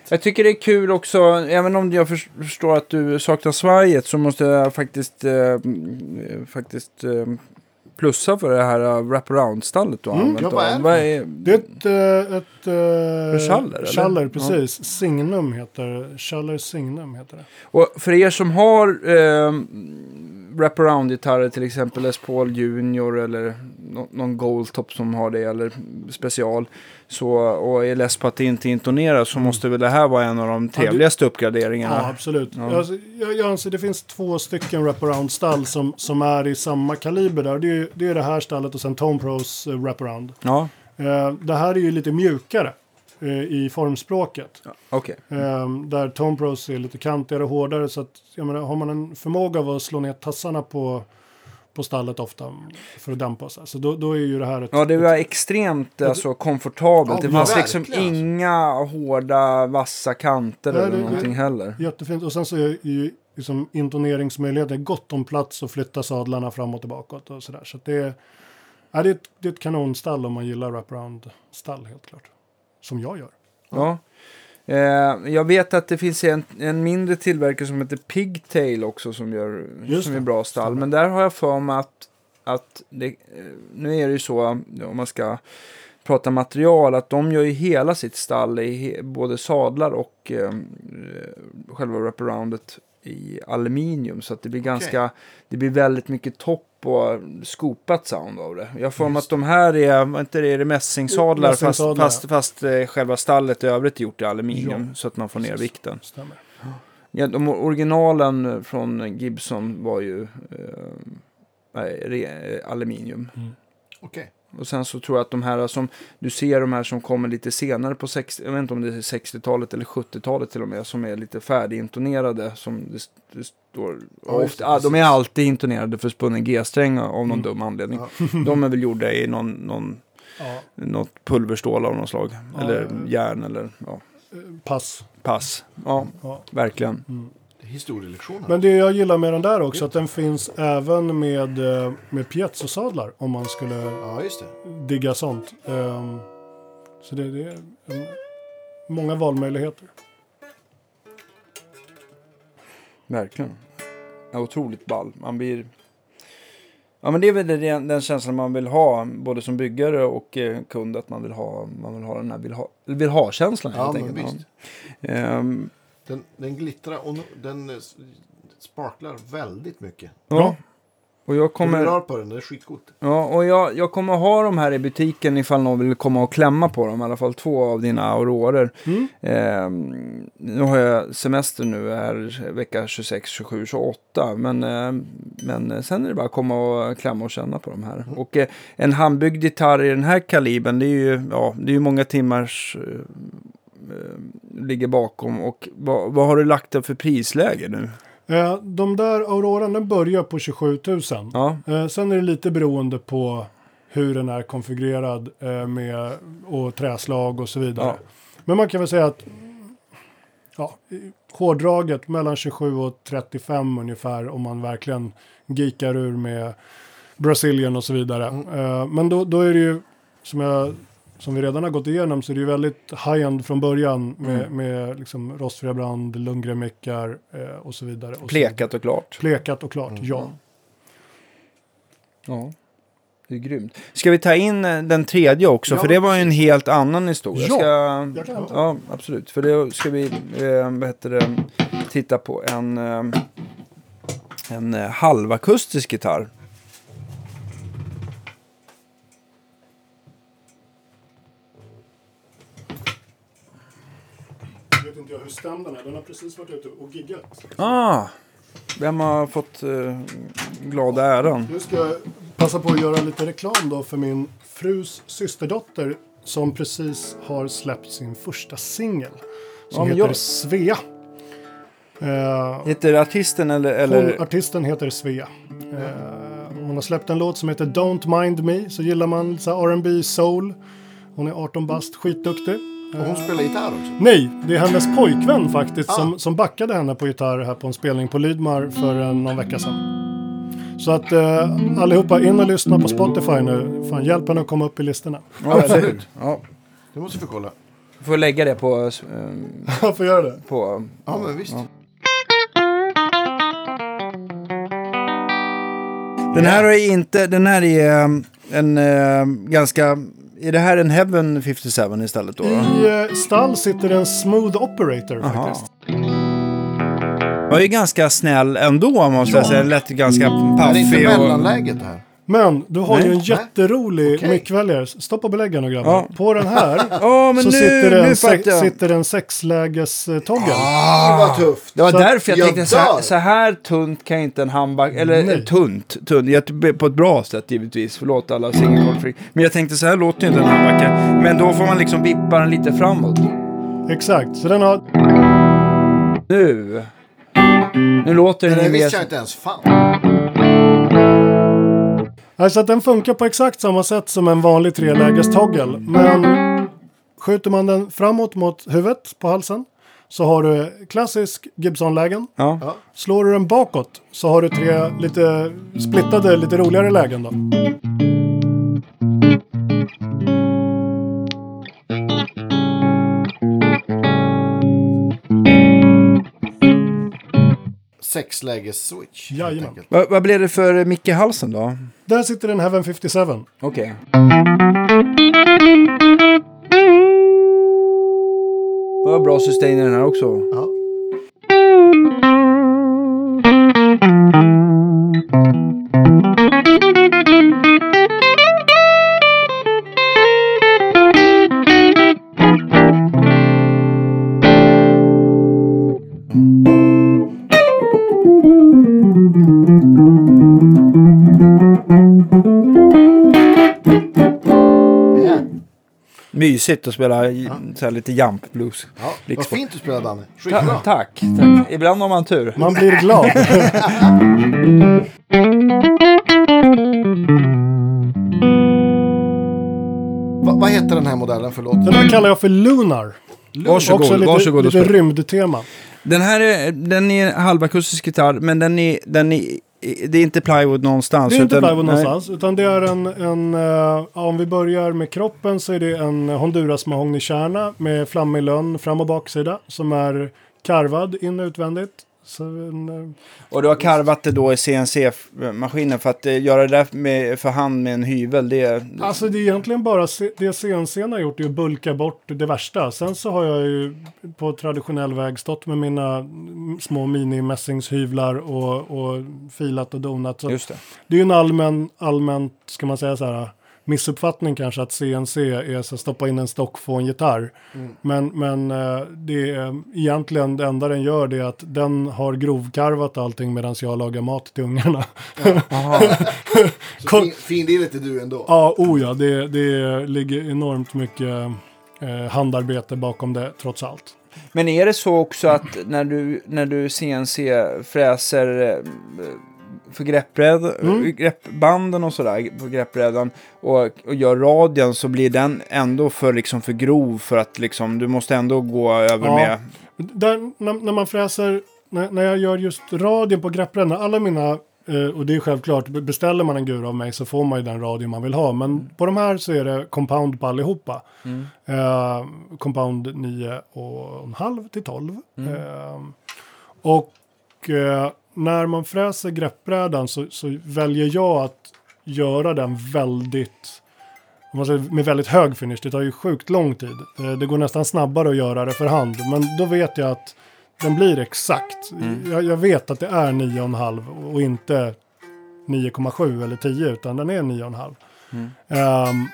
Jag tycker det är kul också, även om jag förs- förstår att du saknar svajet så måste jag faktiskt, eh, mm, faktiskt eh, plussa för det här uh, wraparound-stallet du har Mm, använt. ja, vad är det Det är ett... eh, ett uh, Schaller, precis. Signum heter det. Schaller Signum heter det. Och för er som har eh, wraparound-gitarrer, till exempel Les Paul Junior eller nå- någon Goldtop som har det, eller special, så, och är less på att det inte intonerar så måste väl det här vara en av de trevligaste uppgraderingarna. Ja, absolut. Ja. Alltså, jag, jag anser det finns två stycken wraparound-stall som, som är i samma kaliber där. Det är, det är det här stallet och sen Tone Pros uh, wraparound. Ja, Eh, det här är ju lite mjukare eh, i formspråket. okej. Eh, där Tone Pros är lite kantigare och hårdare. Så att, jag menar, har man en förmåga av att slå ner tassarna på, på stallet ofta för att dämpa sig. Så då, då är ju det här ett... Ja, det var extremt alltså, komfortabelt. Ja, det fanns ja, liksom alltså. inga hårda, vassa kanter Nej, eller det- någonting heller. Jättefint. Och sen så är ju liksom intoneringsmöjligheter gott om plats att flytta sadlarna fram och tillbaka och sådär. Så det, är, ja, det, är ett, det är ett kanonstall om man gillar wraparound-stall helt klart. Som jag gör. Ja. Eh, jag vet att det finns en, en mindre tillverkare som heter Pigtail också som gör Just som det. är bra stall. Men där har jag för mig att, att det, eh, nu är det ju så om man ska prata material att de gör ju hela sitt stall i både sadlar och eh, själva wraparoundet i aluminium så att det blir ganska det blir väldigt mycket topp och skopat sound av det. Jag får att de här är, inte det, är det mässingsadlar fast, Mässingsadlar, fast, fast eh, själva stallet i övrigt är gjort i aluminium Ja, så att man får ner precis. vikten. Stämmer. Ja, de originalen från Gibson var ju eh, eh, aluminium. Och sen så tror jag att de här som, du ser de här som kommer lite senare på 60, jag vet inte om det är 60-talet eller 70-talet till och med, som är lite färdigintonerade. Som det, det står, Ja, just ofta, ah, de är alltid intonerade för spunnen G-sträng av någon Mm. dum anledning. Ja. <laughs> De är väl gjorda i någon, någon, Ja, något pulverstål av något slag. Eller järn eller ja, pass. pass. Ja, Ja. verkligen. Mm. Historielektionen. Men det jag gillar med den där också, att den finns även med, eh, med piezosadlar om man skulle Ja, just det. digga sånt. Ehm, så det, det är en, många valmöjligheter. Verkligen. Ja, otroligt ball. Man blir... Ja, men det är väl den, den känslan man vill ha, både som byggare och eh, kund, att man vill ha, man vill ha den här vill ha, vill ha känslan Ja, helt men enkelt. visst. Den, den glittrar och den eh, sparklar väldigt mycket. ja. Och jag Kommer... kommer, rör på den, det är skitgott. ja, och jag, jag kommer ha de här i butiken ifall någon vill komma och klämma på dem. I alla fall två av dina aurorer. Mm. Ehm, nu har jag semester nu, är vecka 26, 27, 28. Men, eh, men eh, sen är det bara att komma och klämma och känna på de här. Och eh, en handbyggd gitarr i den här kalibern, det är ju, ja, det är ju många timmars eh, eh, ligger bakom. Och vad, vad har du lagt det för prisläge nu? Eh, de där Auroran den börjar på 27 000. Ja, Eh, sen är det lite beroende på hur den är konfigurerad eh, med och träslag och så vidare. Ja. Men man kan väl säga att ja, hårdraget mellan 27 och 35 ungefär om man verkligen geekar ur med Brasilien och så vidare. Eh, men då, då är det ju som jag som vi redan har gått igenom så är det ju väldigt high-end från början med, Mm. med liksom rostfria brand, Lundgren-mickar eh, och så vidare. Och plekat och klart. Plekat och klart, ja. Ja. Det är grymt. Ska vi ta in eh, den tredje också? Ja, för det var ju en helt annan historia. Ja, ska... jag kan hämta. ja absolut. För det ska vi eh, vad heter det, titta på en, eh, en eh, halvakustisk gitarr. Stämd den är. Den har precis varit ute och giggat. Ah, vem har fått eh, glada äran? Nu ska jag passa på att göra lite reklam då för min frus systerdotter som precis har släppt sin första singel. som Ja, heter jag- Svea. Eh, Heter artisten eller? hon, eller? artisten heter Svea. Eh, hon har släppt en låt som heter Don't Mind Me. Så gillar man här R&B soul. Hon är 18 bast, skitduktig. Och hon spelar gitarr också. Nej, det är hennes pojkvän faktiskt Ah. som, som backade henne på gitarr här på en spelning på Lydmar för eh, någon vecka sedan. Så att eh, allihopa in och lyssna på Spotify nu. Fan, hjälp henne att komma upp i listorna. Ja, Absolut. Ja, Det måste vi kolla. får lägga det på... eh, Jag får göra det. på Ja, men visst. Den här är inte, den här är um, en eh, ganska, är det här en Heaven 57 istället då? då? I eh, stall sitter en smooth operator Aha. faktiskt. Den är ju ganska snäll ändå måste jag säga. Lät ganska Det är inte paffig mellanläget det här. Men du har Nej. ju en jätterolig Okej. mickväljare. Stoppa beläggen nu grabbar. Ja. På den här <laughs> men så nu, sitter, det nu en se- sitter en sexläges-toggle. Ah, vad tufft. Det var Så- därför jag Jag tänkte så här, så här tunt kan inte en handbag, eller Nej. tunt, tunt, jag- på ett bra sätt givetvis, förlåt alla singelkortfreak. Men jag tänkte så här låter ju inte en handbacka. Men då får man liksom vippa den lite framåt. Exakt, så den har... Nu. Nu låter den Det visste jag inte ens fan. Alltså att den funkar på exakt samma sätt som en vanlig treläges-toggle. Men skjuter man den framåt mot huvudet på halsen så har du klassisk Gibson-lägen. Ja. Ja. Slår du den bakåt så har du tre lite splittade, lite roligare lägen då. Sexläges-switch. Jajamän. Vad, vad blev det för mick i halsen då? Där sitter en Heaven 57. Okej. Vad bra sustain i den här också. Ja. Ja. Mysigt att spela i- så här lite jump blues. Ja. Vad Rikssport. fint du spelar Danne. Ta tack, tack. Ibland har man tur. Man blir glad. <laughs> Va, vad heter den här modellen för låt? Den här kallar jag för Lunar. Varsågod, Också lite, varsågod lite rymdtema. Den här är, den är halvakustisk gitarr, men den är, den är, det är inte plywood någonstans. Det är inte utan- plywood nej. någonstans, utan det är en, en ja, om vi börjar med kroppen så är det en Honduras mahognykärna med flammig lönn fram och baksida som är karvad in och utvändigt. En, eh, Och du har karvat det då i CNC-maskinen för att eh, göra det där med, för hand med en hyvel, det är... alltså det är egentligen bara det CNC har gjort är att bulka bort det värsta. Sen så har jag ju på traditionell väg stått med mina små mini-mässingshyvlar och, och filat och donat. Så Just det. Det är ju en allmän, allmänt, ska man säga så här, missuppfattning kanske att CNC är så att stoppa in en stock, få en gitarr. Men, men eh, det är egentligen det enda den gör det är att den har grovkarvat allting medan jag lagar mat till ungarna. <laughs> Så fin, findirret är du ändå. ja, oh ja, det, det ligger enormt mycket eh, handarbete bakom det trots allt. Men är det så också att när du, när du CNC-fräser eh, för greppbräd, Mm. greppbanden och sådär på greppbrädan och, och gör radien så blir den ändå för, liksom, för grov för att liksom, du måste ändå gå över Ja. med... Där, när, när man fräser, när, när jag gör just radien på greppbrädan, alla mina, eh, och det är självklart, be- beställer man en gur av mig så får man ju den radio man vill ha. Men på de här så är det compound på allihopa. Eh, compound 9,5 till 12. Eh, och eh, när man fräser greppbrädan så, så väljer jag att göra den väldigt om man säger, med väldigt hög finish. Det tar ju sjukt lång tid. Eh, Det går nästan snabbare att göra det för hand. Men då vet jag att den blir exakt. Jag, jag vet att det är 9,5 och inte 9,7 eller 10 utan den är 9,5. Ehm,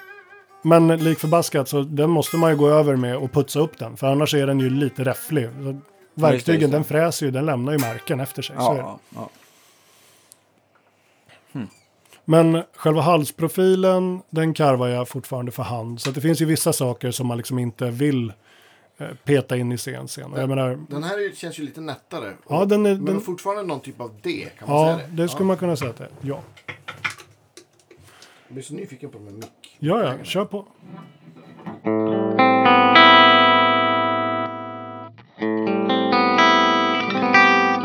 men lik förbaskat så den måste man ju gå över med och putsa upp den. För annars är den ju lite räfflig. Verktygen den fräser ju, den lämnar ju märken efter sig. Ja, ja. Men själva halsprofilen, den karvar jag fortfarande för hand. Så det finns ju vissa saker som man liksom inte vill eh, peta in i CNC. Och jag menar, Den här är- känns ju lite nättare. ja, den är, Men den, fortfarande någon typ av D, kan man ja, säga det? det skulle man kunna säga att det. Ja, Jag blir så nyfiken på de här mick. ja, ja kör på.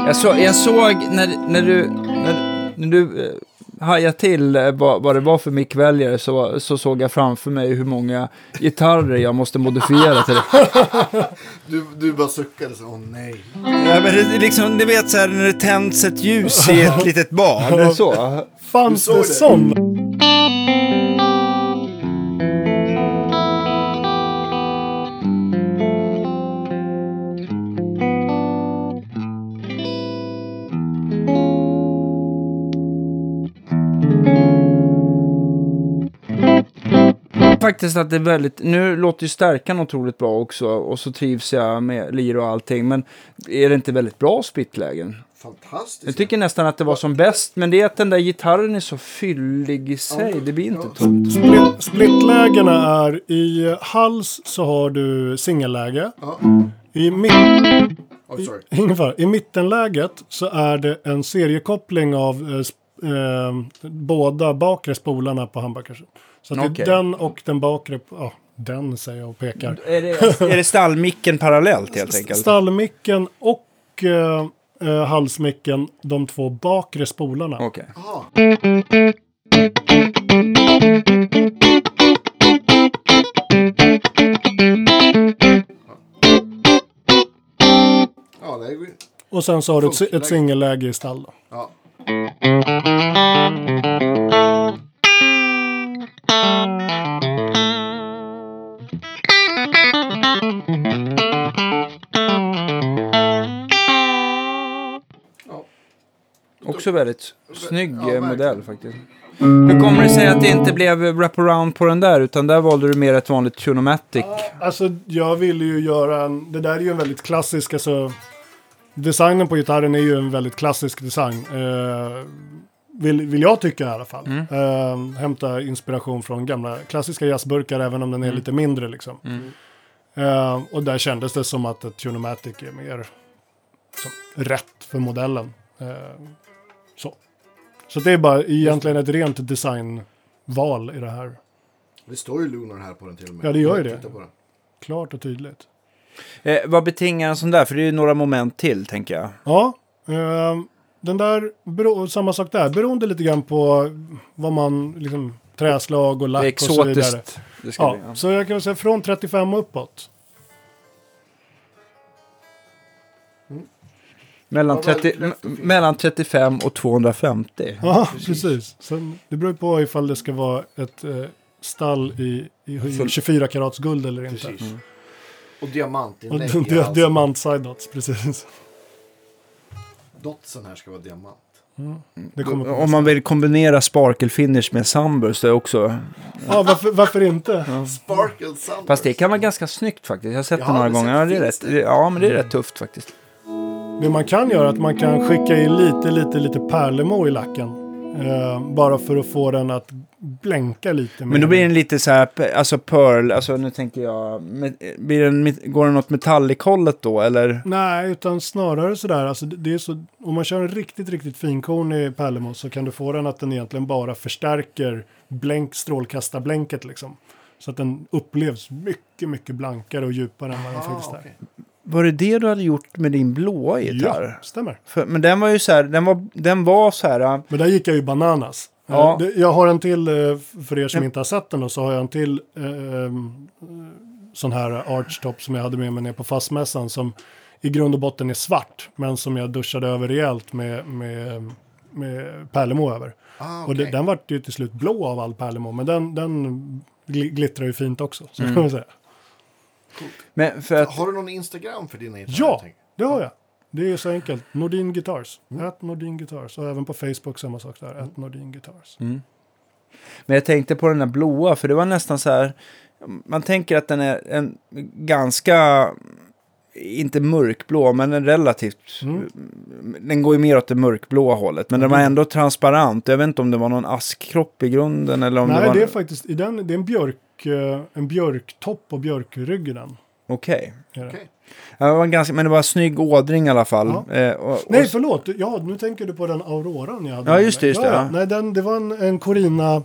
Jag, så, jag såg när, när du, när, när du eh, hajade till eh, vad, vad det var för mickväljare så, så såg jag framför mig hur många gitarrer jag måste modifiera till det. <laughs> Du, du bara suckade så, åh nej. Ja, men det, är liksom, ni vet så här när det tänds ett ljus i ett <laughs> litet barn. Så. Fanns det? sån? Faktiskt att det är väldigt, nu låter ju stärkan otroligt bra också och så trivs jag med lir och allting. Men är det inte väldigt bra splittlägen? Fantastiskt. Jag tycker nästan att det var som bäst, men det är att den där gitarren är så fyllig i sig. Det blir inte tomt. Split, splittlägena är i hals så har du singelläge. Ja. I, mitt, Oh, fara. I mittenläget så är det en seriekoppling av eh, eh, båda bakre spolarna på humbuckers. Så att det är den och den bakre, ja den säger jag och pekar. Är det, är det stallmicken parallellt helt enkelt? Stallmicken och eh, eh, halsmicken, de två bakre spolarna. Ju... Och sen så har du ett, ett singelläge i stall. Då. Ja. Också väldigt snygg Ja, eh, modell faktiskt. Hur kommer det sig att det inte blev wraparound på den där, utan där valde du mer ett vanligt Tunomatic? Alltså jag ville ju göra en, det där är ju en väldigt klassisk, alltså designen på gitarren är ju en väldigt klassisk design. Eh, vill, vill jag tycka i alla fall. Mm. Eh, hämta inspiration från gamla klassiska jazzburkar även om den är Mm. lite mindre liksom. Eh, och där kändes det som att ett Tunomatic är mer som, rätt för modellen. Eh, så. så det är bara egentligen ett rent designval i det här. Det står ju Lunar här på den till och med. Ja, det gör ju det. Titta på den. Klart och tydligt. Eh, vad betingar en sån där? För det är ju några moment till, tänker jag. Ja, eh, den där, bero, samma sak där, beroende lite grann på vad man, liksom träslag och är lack och så vidare. exotiskt. Det ska Ja, bli, ja. så jag kan väl säga från 35 och uppåt. Mellan, Ja, 30, väldigt rätt och m- fint. mellan 35 och 250. Ja, precis. Sen, det beror ju på ifall det ska vara ett eh, stall i, i, i Full- 24 karats guld eller inte. Precis. Mm. Och Och <laughs> diamantinlägg diamant side dots, precis. Dotsen här ska vara diamant. Det kommer på Om man vill kombinera sparkle finish med sunburst är också... Ja, varför, varför inte? Sparkle Sunburst. Fast det kan vara ganska snyggt faktiskt. Jag har sett Jag det några gånger. Ja, det är rätt, ja, men det är rätt tufft faktiskt. Det man kan göra är att man kan skicka in lite, lite, lite pärlemor i lacken. Eh, bara för att få den att blänka lite. Men då blir den lite så här, alltså pearl, alltså nu tänker jag, blir den, går den åt metallic-hållet då eller? Nej, utan snarare sådär. Alltså, det det är så, om man kör en riktigt, riktigt finkornig pärlemor så kan du få den att den egentligen bara förstärker blänk, strålkastarblänket liksom. Så att den upplevs mycket, mycket blankare och djupare än vad den Ah, faktiskt är. okej. Var det det du hade gjort med din blåa gitarr? Ja, stämmer. För, men den var ju så här, den var, den var så här, äh, Men där gick jag ju bananas. Ja. Eh, Jag har en till, eh, för er som inte har sett den då, så har jag en till eh, eh, sån här archtop som jag hade med mig ner på fastmässan som i grund och botten är svart, men som jag duschade över rejält med, med, med pärlemor över. Ah, Och det, den vart ju till slut blå av all pärlemor, men den, den gl- glittrar ju fint också. Så Mm. kan man säga. Men för att, Har du någon Instagram för dina gitarrer? Ja, det har jag. Det är så enkelt. Nordin Guitars. At Nordin Guitars. Och även på Facebook samma sak där. At Nordin Guitars. men jag tänkte på den där blåa, för det var nästan så här, man tänker att den är en ganska, inte mörkblå, men en relativt, Mm. den går ju mer åt det mörkblåa hållet, men den var ändå transparent. Jag vet inte om det var någon askkropp i grunden eller om det Nej, var... det är faktiskt i den, det är en björk, eh, en björktopp och björkrygg i den. Okej. Det. Okej. Ja, det var ganska, men det var en snygg ådring i alla fall. Ja. Eh, och, och, Nej, förlåt. Ja, nu tänker du på den Auroran jag hade. Ja, just det, just det, Ja, ja. ja. Nej, den, det var en, en Corina.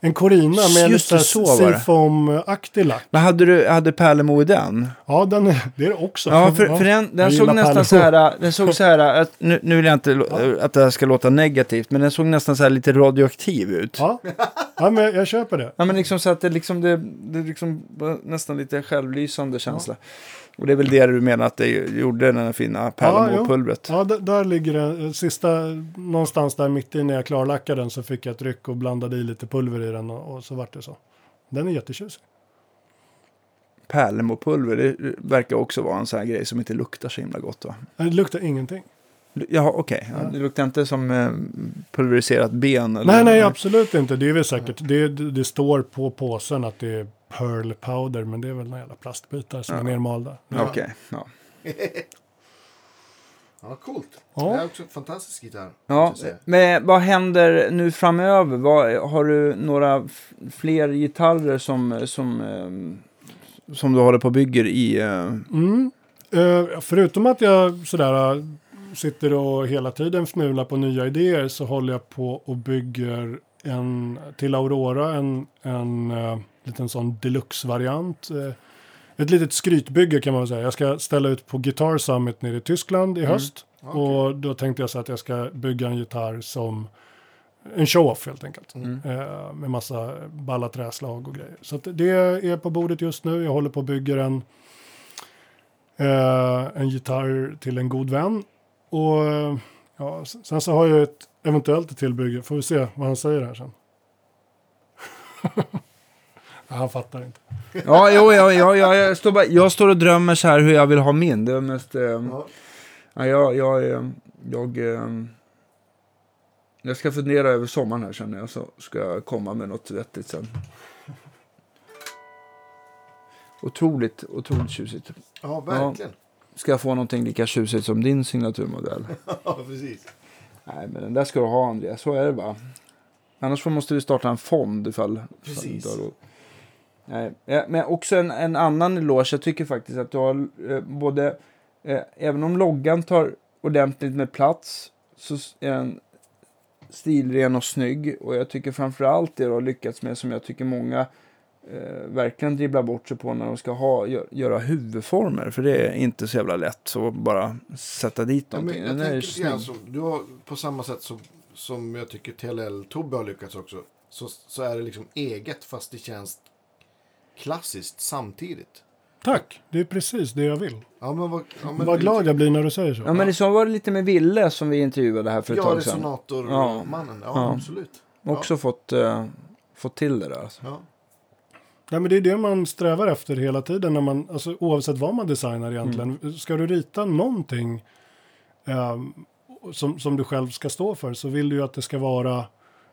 En Corina med Just det. Seafoam-aktig lack. Men hade du hade Pärlemo i den? Ja, den är, det är det också. Ja, för, för den, den såg nästan Pärlemo. så här, den såg så här, att, nu, nu vill jag inte lo- att det här ska låta negativt, men den såg nästan så här lite radioaktiv ut. Ja, Ja, ja men jag, jag köper det. men liksom så att det liksom, det, det liksom nästan lite självlysande känsla. Och det är väl det du menar att det gjorde den här fina Pärlemo-pulvret. Ja, d- där ligger det. Sista, någonstans där mitt i när jag klarlackade den så fick jag ett ryck och blandade i lite pulver i den och, och så vart det så. Den är jättetjusig. Pärlemopulver, det verkar också vara en sån här grej som inte luktar så himla gott va? Det luktar ingenting. Jaha, okej. Ja, Ja. det luktar inte som eh, pulveriserat ben? Eller Nej, nej, absolut inte. Det är väl säkert. Det, det står på påsen att det är pearl powder, men det är väl några jävla plastbitar som Ja. är nermalda. Okej, ja. <laughs> Ja, coolt. Ja. Det är också en fantastisk gitarr. Ja, men vad händer nu framöver? Vad, har du några fler gitarrer som, som, ehm, som du håller på och bygger i? eh, Mm. Eh, förutom att jag sådär eh, sitter och hela tiden fnular på nya idéer så håller jag på och bygger en till Aurora en, en eh, liten sån deluxe-variant. Eh, ett litet skrytbygge kan man säga. Jag ska ställa ut på Guitar Summit nere i Tyskland i höst. Okej. Och då tänkte jag så att jag ska bygga en gitarr som en show-off helt enkelt. Mm. Eh, med massa balla träslag och grejer. Så att det är på bordet just nu. Jag håller på och bygger en, eh, en gitarr till en god vän. Och ja, sen så har jag ett eventuellt tillbygge. Får vi se vad han säger här sen. <laughs> ja, han fattar inte. Ja, jo, ja, ja, ja, jag, står bara, jag står och drömmer så här hur jag vill ha min. Det är mest... Eh, Ja. ja, jag, jag, eh, jag, eh, jag ska fundera över sommaren här känner jag. Så ska jag komma med något vettigt sen. Otroligt, otroligt tjusigt. ja, verkligen. Ska jag få någonting lika tjusigt som din signaturmodell? <laughs> Ja, precis. Nej, men den där ska du ha Andreas. Så är det bara. Annars får- måste vi starta en fond ifall... Precis. ifall. Nej, men också en, en annan eloge. Jag tycker faktiskt att du har eh, både... Eh, även om loggan tar ordentligt med plats så är den stilren och snygg. Och jag tycker framförallt det du har lyckats med som jag tycker många eh, verkligen dribblar bort sig på när de ska ha, gö- göra huvudformer. För det är inte så jävla lätt så bara sätta dit Ja, men någonting. jag är tänker snygg. som, du har på samma sätt som, som jag tycker TLL-Tobbe har lyckats också. Så, så är det liksom eget fast det känns klassiskt samtidigt. Tack, det är precis det jag vill. Ja, men vad, ja, men Vad glad jag blir när du säger så. Ja, men det så var det lite med Ville som vi intervjuade här för ett Ja, tag sedan. resonatormannen. Ja. Ja. absolut. Också fått, eh, fått till det där. Alltså. Ja. Nej, men det är det man strävar efter hela tiden, när man, alltså, oavsett vad man designar egentligen. Ska du rita någonting ehm, som, som du själv ska stå för så vill du ju att det ska vara,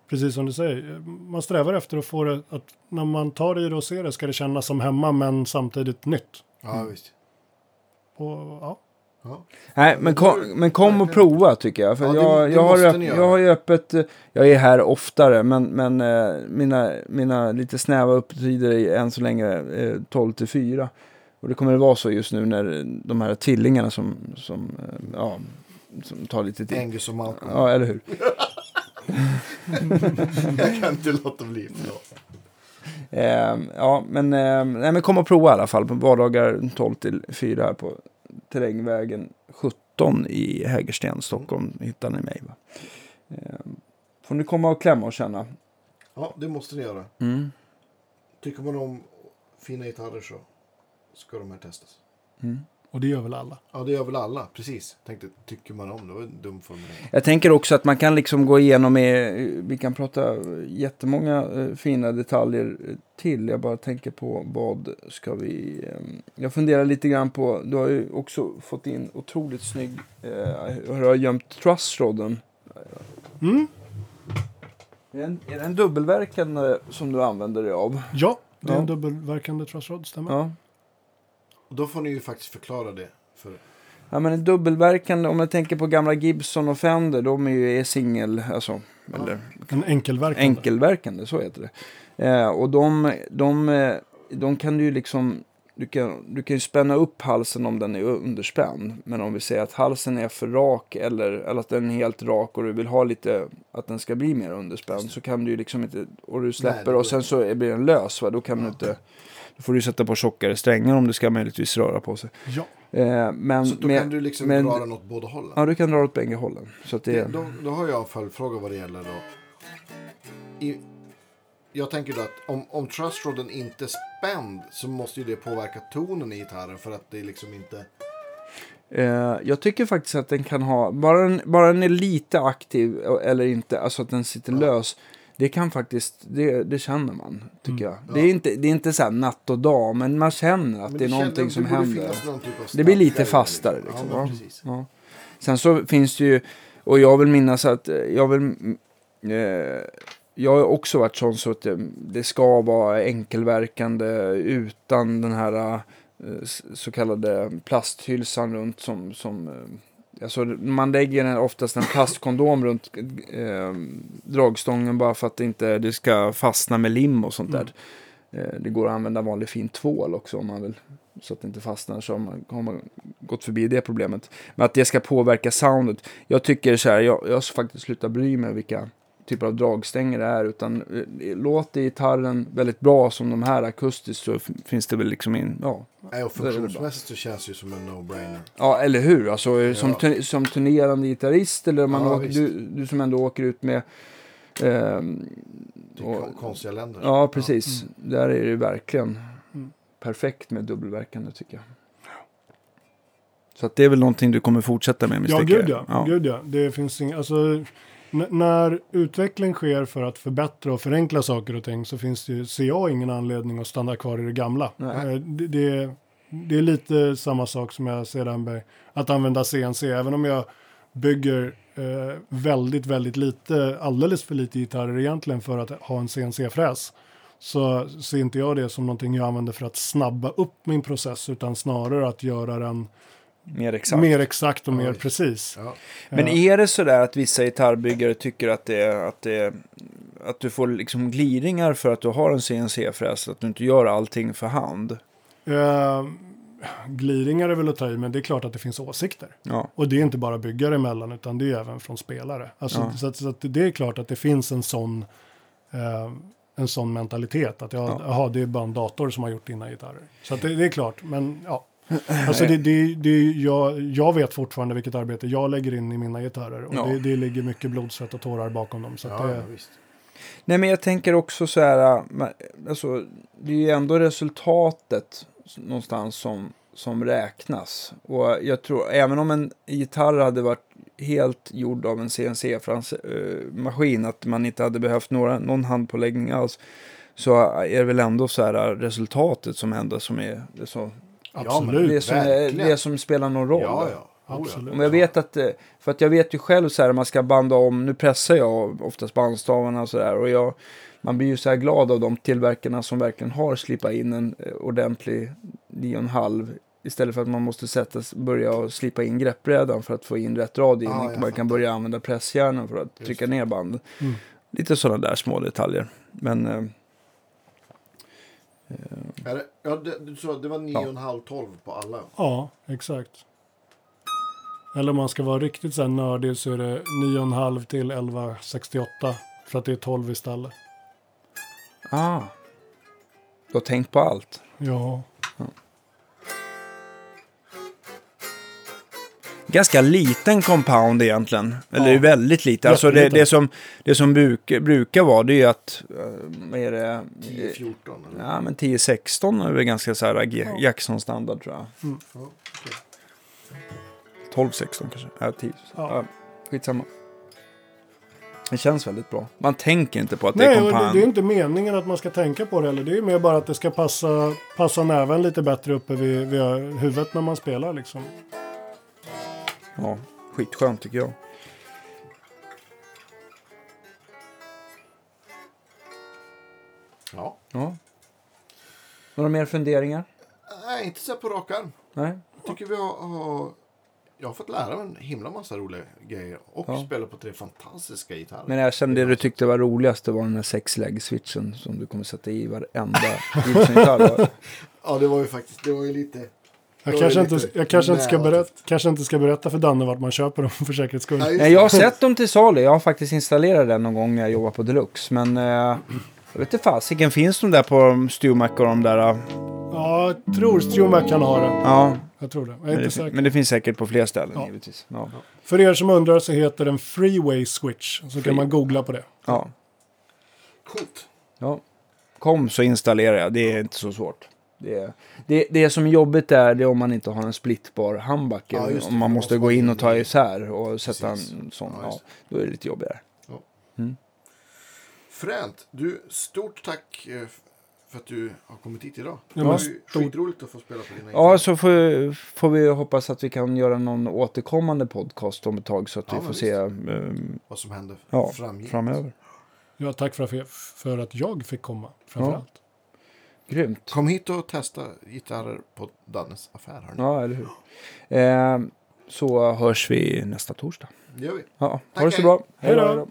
precis som du säger, man strävar efter att få det, att när man tar i det och ser det ska det kännas som hemma men samtidigt nytt. ja, visst. Och, ja. Ja. Nej, men kom, men kom och prova tycker jag. För Ja, det- jag, det jag, har öpp, jag har ju öppet, jag är här oftare, men, men eh, mina, mina lite snäva öppettider är än så länge eh, 12 till 4. Och det kommer det vara så just nu när de här tvillingarna som, som, eh, ja, som tar lite tid. Angus och Malcolm. Ja, eller hur? <laughs> Jag kan inte låta bli. Eh, ja, men, eh, nej, men kom och prova i alla fall på vardagar 12 till 4 här på Terrängvägen 17 i Hägersten, Stockholm. Hittar ni mig. Va? Eh, får ni komma och klämma och känna. Ja, det måste ni göra. Mm. Tycker man om fina gitarrer så ska de här testas. Mm. Och det gör väl alla. Ja, det gör väl alla. Precis. Tänkte, tycker man om det? var en dum formulering. Jag tänker också att man kan liksom gå igenom med, vi kan prata jättemånga eh, fina detaljer till. Jag bara tänker på vad ska vi, eh, jag funderar lite grann på, du har ju också fått in otroligt snygg, eh, hur du har gömt trussrodden. Mm. Är det en, är det en dubbelverkande som du använder dig av? Ja, det är Ja. en dubbelverkande trussrod, stämmer. Ja. Och då får ni ju faktiskt förklara det. För Ja men en dubbelverkande, om jag tänker på gamla Gibson och Fender, de är ju är singel, alltså, eller En enkelverkande. enkelverkande, så heter det. Eh, och de, de, eh, de kan du ju liksom du kan, du kan ju spänna upp halsen om den är underspänd. Men om vi säger att halsen är för rak eller, eller att den är helt rak och du vill ha lite, att den ska bli mer underspänd. Så kan du ju liksom inte, och du släpper Nej, och sen så blir den lös va. Då kan du inte, då får du sätta på tjockare strängar om det ska möjligtvis röra på sig. Ja. Eh, men, Så då med- kan du liksom men- dra den åt båda hållen. Ja, du kan dra åt bägge hållen. Så att det, Då, då har jag en följdfråga vad det gäller då. I, jag tänker då att om, om trustrodden inte är spänd så måste ju det påverka tonen i gitarren för att det liksom inte... Eh, jag tycker faktiskt att den kan ha, bara den, bara den är lite aktiv eller inte, alltså att den sitter lös. Det kan faktiskt, det, det känner man, tycker jag. Det är inte, det är inte så natt och dag, men man känner att Men det är någonting som händer. typ Det blir lite fastare, det, liksom, Ja. Ja. Sen så finns det ju, och jag vill minnas att eh, jag vill, mm, eh, jag har också varit sån så att det, det ska vara enkelverkande utan den här eh, så kallade plasthylsan runt som, som eh, Alltså man lägger en, oftast en plastkondom runt eh, dragstången bara för att det inte det ska fastna med lim och sånt där. Eh, det går att använda vanlig fin tvål också om man vill. Så att det inte fastnar så har man, har man gått förbi det problemet. Men att det ska påverka soundet. Jag tycker så här, jag, jag har faktiskt slutat bry mig vilka typer av dragstänger det är. Utan eh, låter gitarren väldigt bra som de här akustiskt så finns det väl liksom in, ja, Nej, och funktionsmässigt så känns det ju som en no-brainer. Ja, eller hur? Alltså, eh, som, Ja. tu- som turnerande gitarrist eller man Ja, åker, du, du som ändå åker ut med... Till och- kon- konstiga länder. ja, precis. Mm. Där är det verkligen Mm. perfekt med dubbelverkande tycker jag. Så att det är väl någonting du kommer fortsätta med Ja, gud jag. ja. Gud ja. Det finns ing, alltså, n- när utveckling sker för att förbättra och förenkla saker och ting så finns det, ju- ser jag ingen anledning att stanna kvar i det gamla. Eh, Det, det, det är lite samma sak som jag ser där med att använda CNC. Även om jag bygger eh, väldigt, väldigt lite, alldeles för lite gitarrer egentligen för att ha en CNC-fräs. Så ser inte jag det som någonting jag använder för att snabba upp min process utan snarare att göra den Mer exakt. mer exakt och mer visst. precis. Ja. Men är det så där att vissa gitarrbyggare tycker att det är, att det är, att du får liksom gliringar för att du har en CNC-fräs, att du inte gör allting för hand? Eh, gliringar är väl att ta i, men det är klart att det finns åsikter. Ja, Och det är inte bara byggare emellan, utan det är även från spelare. Alltså, Ja. så, att, så att det är klart att det finns en sån, eh, en sån mentalitet. Att jag, Ja. jaha, det är bara en dator som har gjort dina gitarrer. Så att det, det är klart, men ja. <clears throat> Alltså det, det, det, jag, jag vet fortfarande vilket arbete jag lägger in i mina gitarrer. Och Ja. det, det ligger mycket blod, svett och tårar bakom dem. Så att Ja, det, ja, visst. Nej, men jag tänker också så här, äh, alltså, det är ju ändå resultatet någonstans som, som räknas. Och jag tror, även om en gitarr hade varit helt gjord av en CNC-maskin, att man inte hade behövt några, någon handpåläggning alls, så är det väl ändå så här äh, resultatet som ändå som är det, som, absolut. det, som, verkligen. det som spelar någon roll. Ja, ja. Absolut. Om jag vet att, eh, för att jag vet ju själv så här, man ska banda om, nu pressar jag oftast bandstavarna och så där. Och jag, man blir ju så här glad av de tillverkarna som verkligen har slipat in en eh, ordentlig 9,5 Istället för att man måste sätta, börja och slipa in greppbrädan för att få in rätt rad in. Ja, man kan börja använda presshjärnan för att trycka ner band. Mm. Lite sådana där små detaljer. Men eh, Är det, ja, det, du sa det var 9,5-12 på alla. Ja, exakt. Eller om man ska vara riktigt så här nördig så är det 9,5 till 11,68. För att det är 12 istället. ah, du har tänkt på allt. Ja. Ganska liten compound egentligen. Eller Ja. väldigt lite. Alltså det, det som, det som bruk, brukar vara det är att, eh, vad är det? 10-14 eller? Ja men 10-16 är väl ganska så här G- Jackson-standard tror jag. Ja, okej. 12-16 kanske. Ja, 10. Ja. Ja. skitsamma. Det känns väldigt bra. Man tänker inte på att det Nej, är och det, det är inte meningen att man ska tänka på det heller. Det är mer bara att det ska passa, passa näven lite bättre uppe vid, vid huvudet när man spelar liksom. Ja, skitskönt tycker jag. Ja. Ja. Några mer funderingar? Nej, inte så på rak arm. Nej? Jag tycker vi har, har jag har fått lära mig en himla massa roliga grejer. Och Ja. spela på tre fantastiska gitarrer. Men jag kände det du tyckte var roligast, det var den här sex-leg-switchen som du kommer sätta i varenda <laughs> Gibson-gitarr. <laughs> Ja, det var ju faktiskt, det var ju lite... Jag kanske, inte, jag kanske, inte ska berätta, kanske inte ska berätta för Danne vart man köper dem för säkerhets skull. Nej, jag har sett dem till salu. Jag har faktiskt installerat den någon gång när jag jobbar på Deluxe. Men eh, jag vet inte fasiken, finns de där på Stumac och de där? eh? Ja, jag tror Strumach kan ha det. Ja, Jag tror det. Jag är men inte det, säker. men det finns säkert på fler ställen Ja. givetvis. Ja. För er som undrar så heter den Freeway Switch. Så kan man googla på det. Ja. Coolt. ja. Kom så installerar jag, det är inte så svårt. Det, är, det, det som är jobbigt är det om man inte har en splittbar handbacke. Ja, om man måste gå in och ta isär och sätta Precis. en sån. Ja, Ja, då är det lite jobbigare. Fränt. Du, stort tack eh, för att du har kommit hit idag. Ja, det var ju skitroligt att få spela på dina Ja, så får, får vi hoppas att vi kan göra någon återkommande podcast om ett tag så att Ja, vi får visst. se eh, Vad som händer ja, framgent. framöver. Ja, tack för att, för att jag fick komma. Framförallt. Grymt. Kom hit och testa gitarrer på Dannes affär. Hörni. Ja, eller hur. Eh, så hörs vi nästa torsdag. Det gör vi. Ja, ha det så hej. bra. Hej då.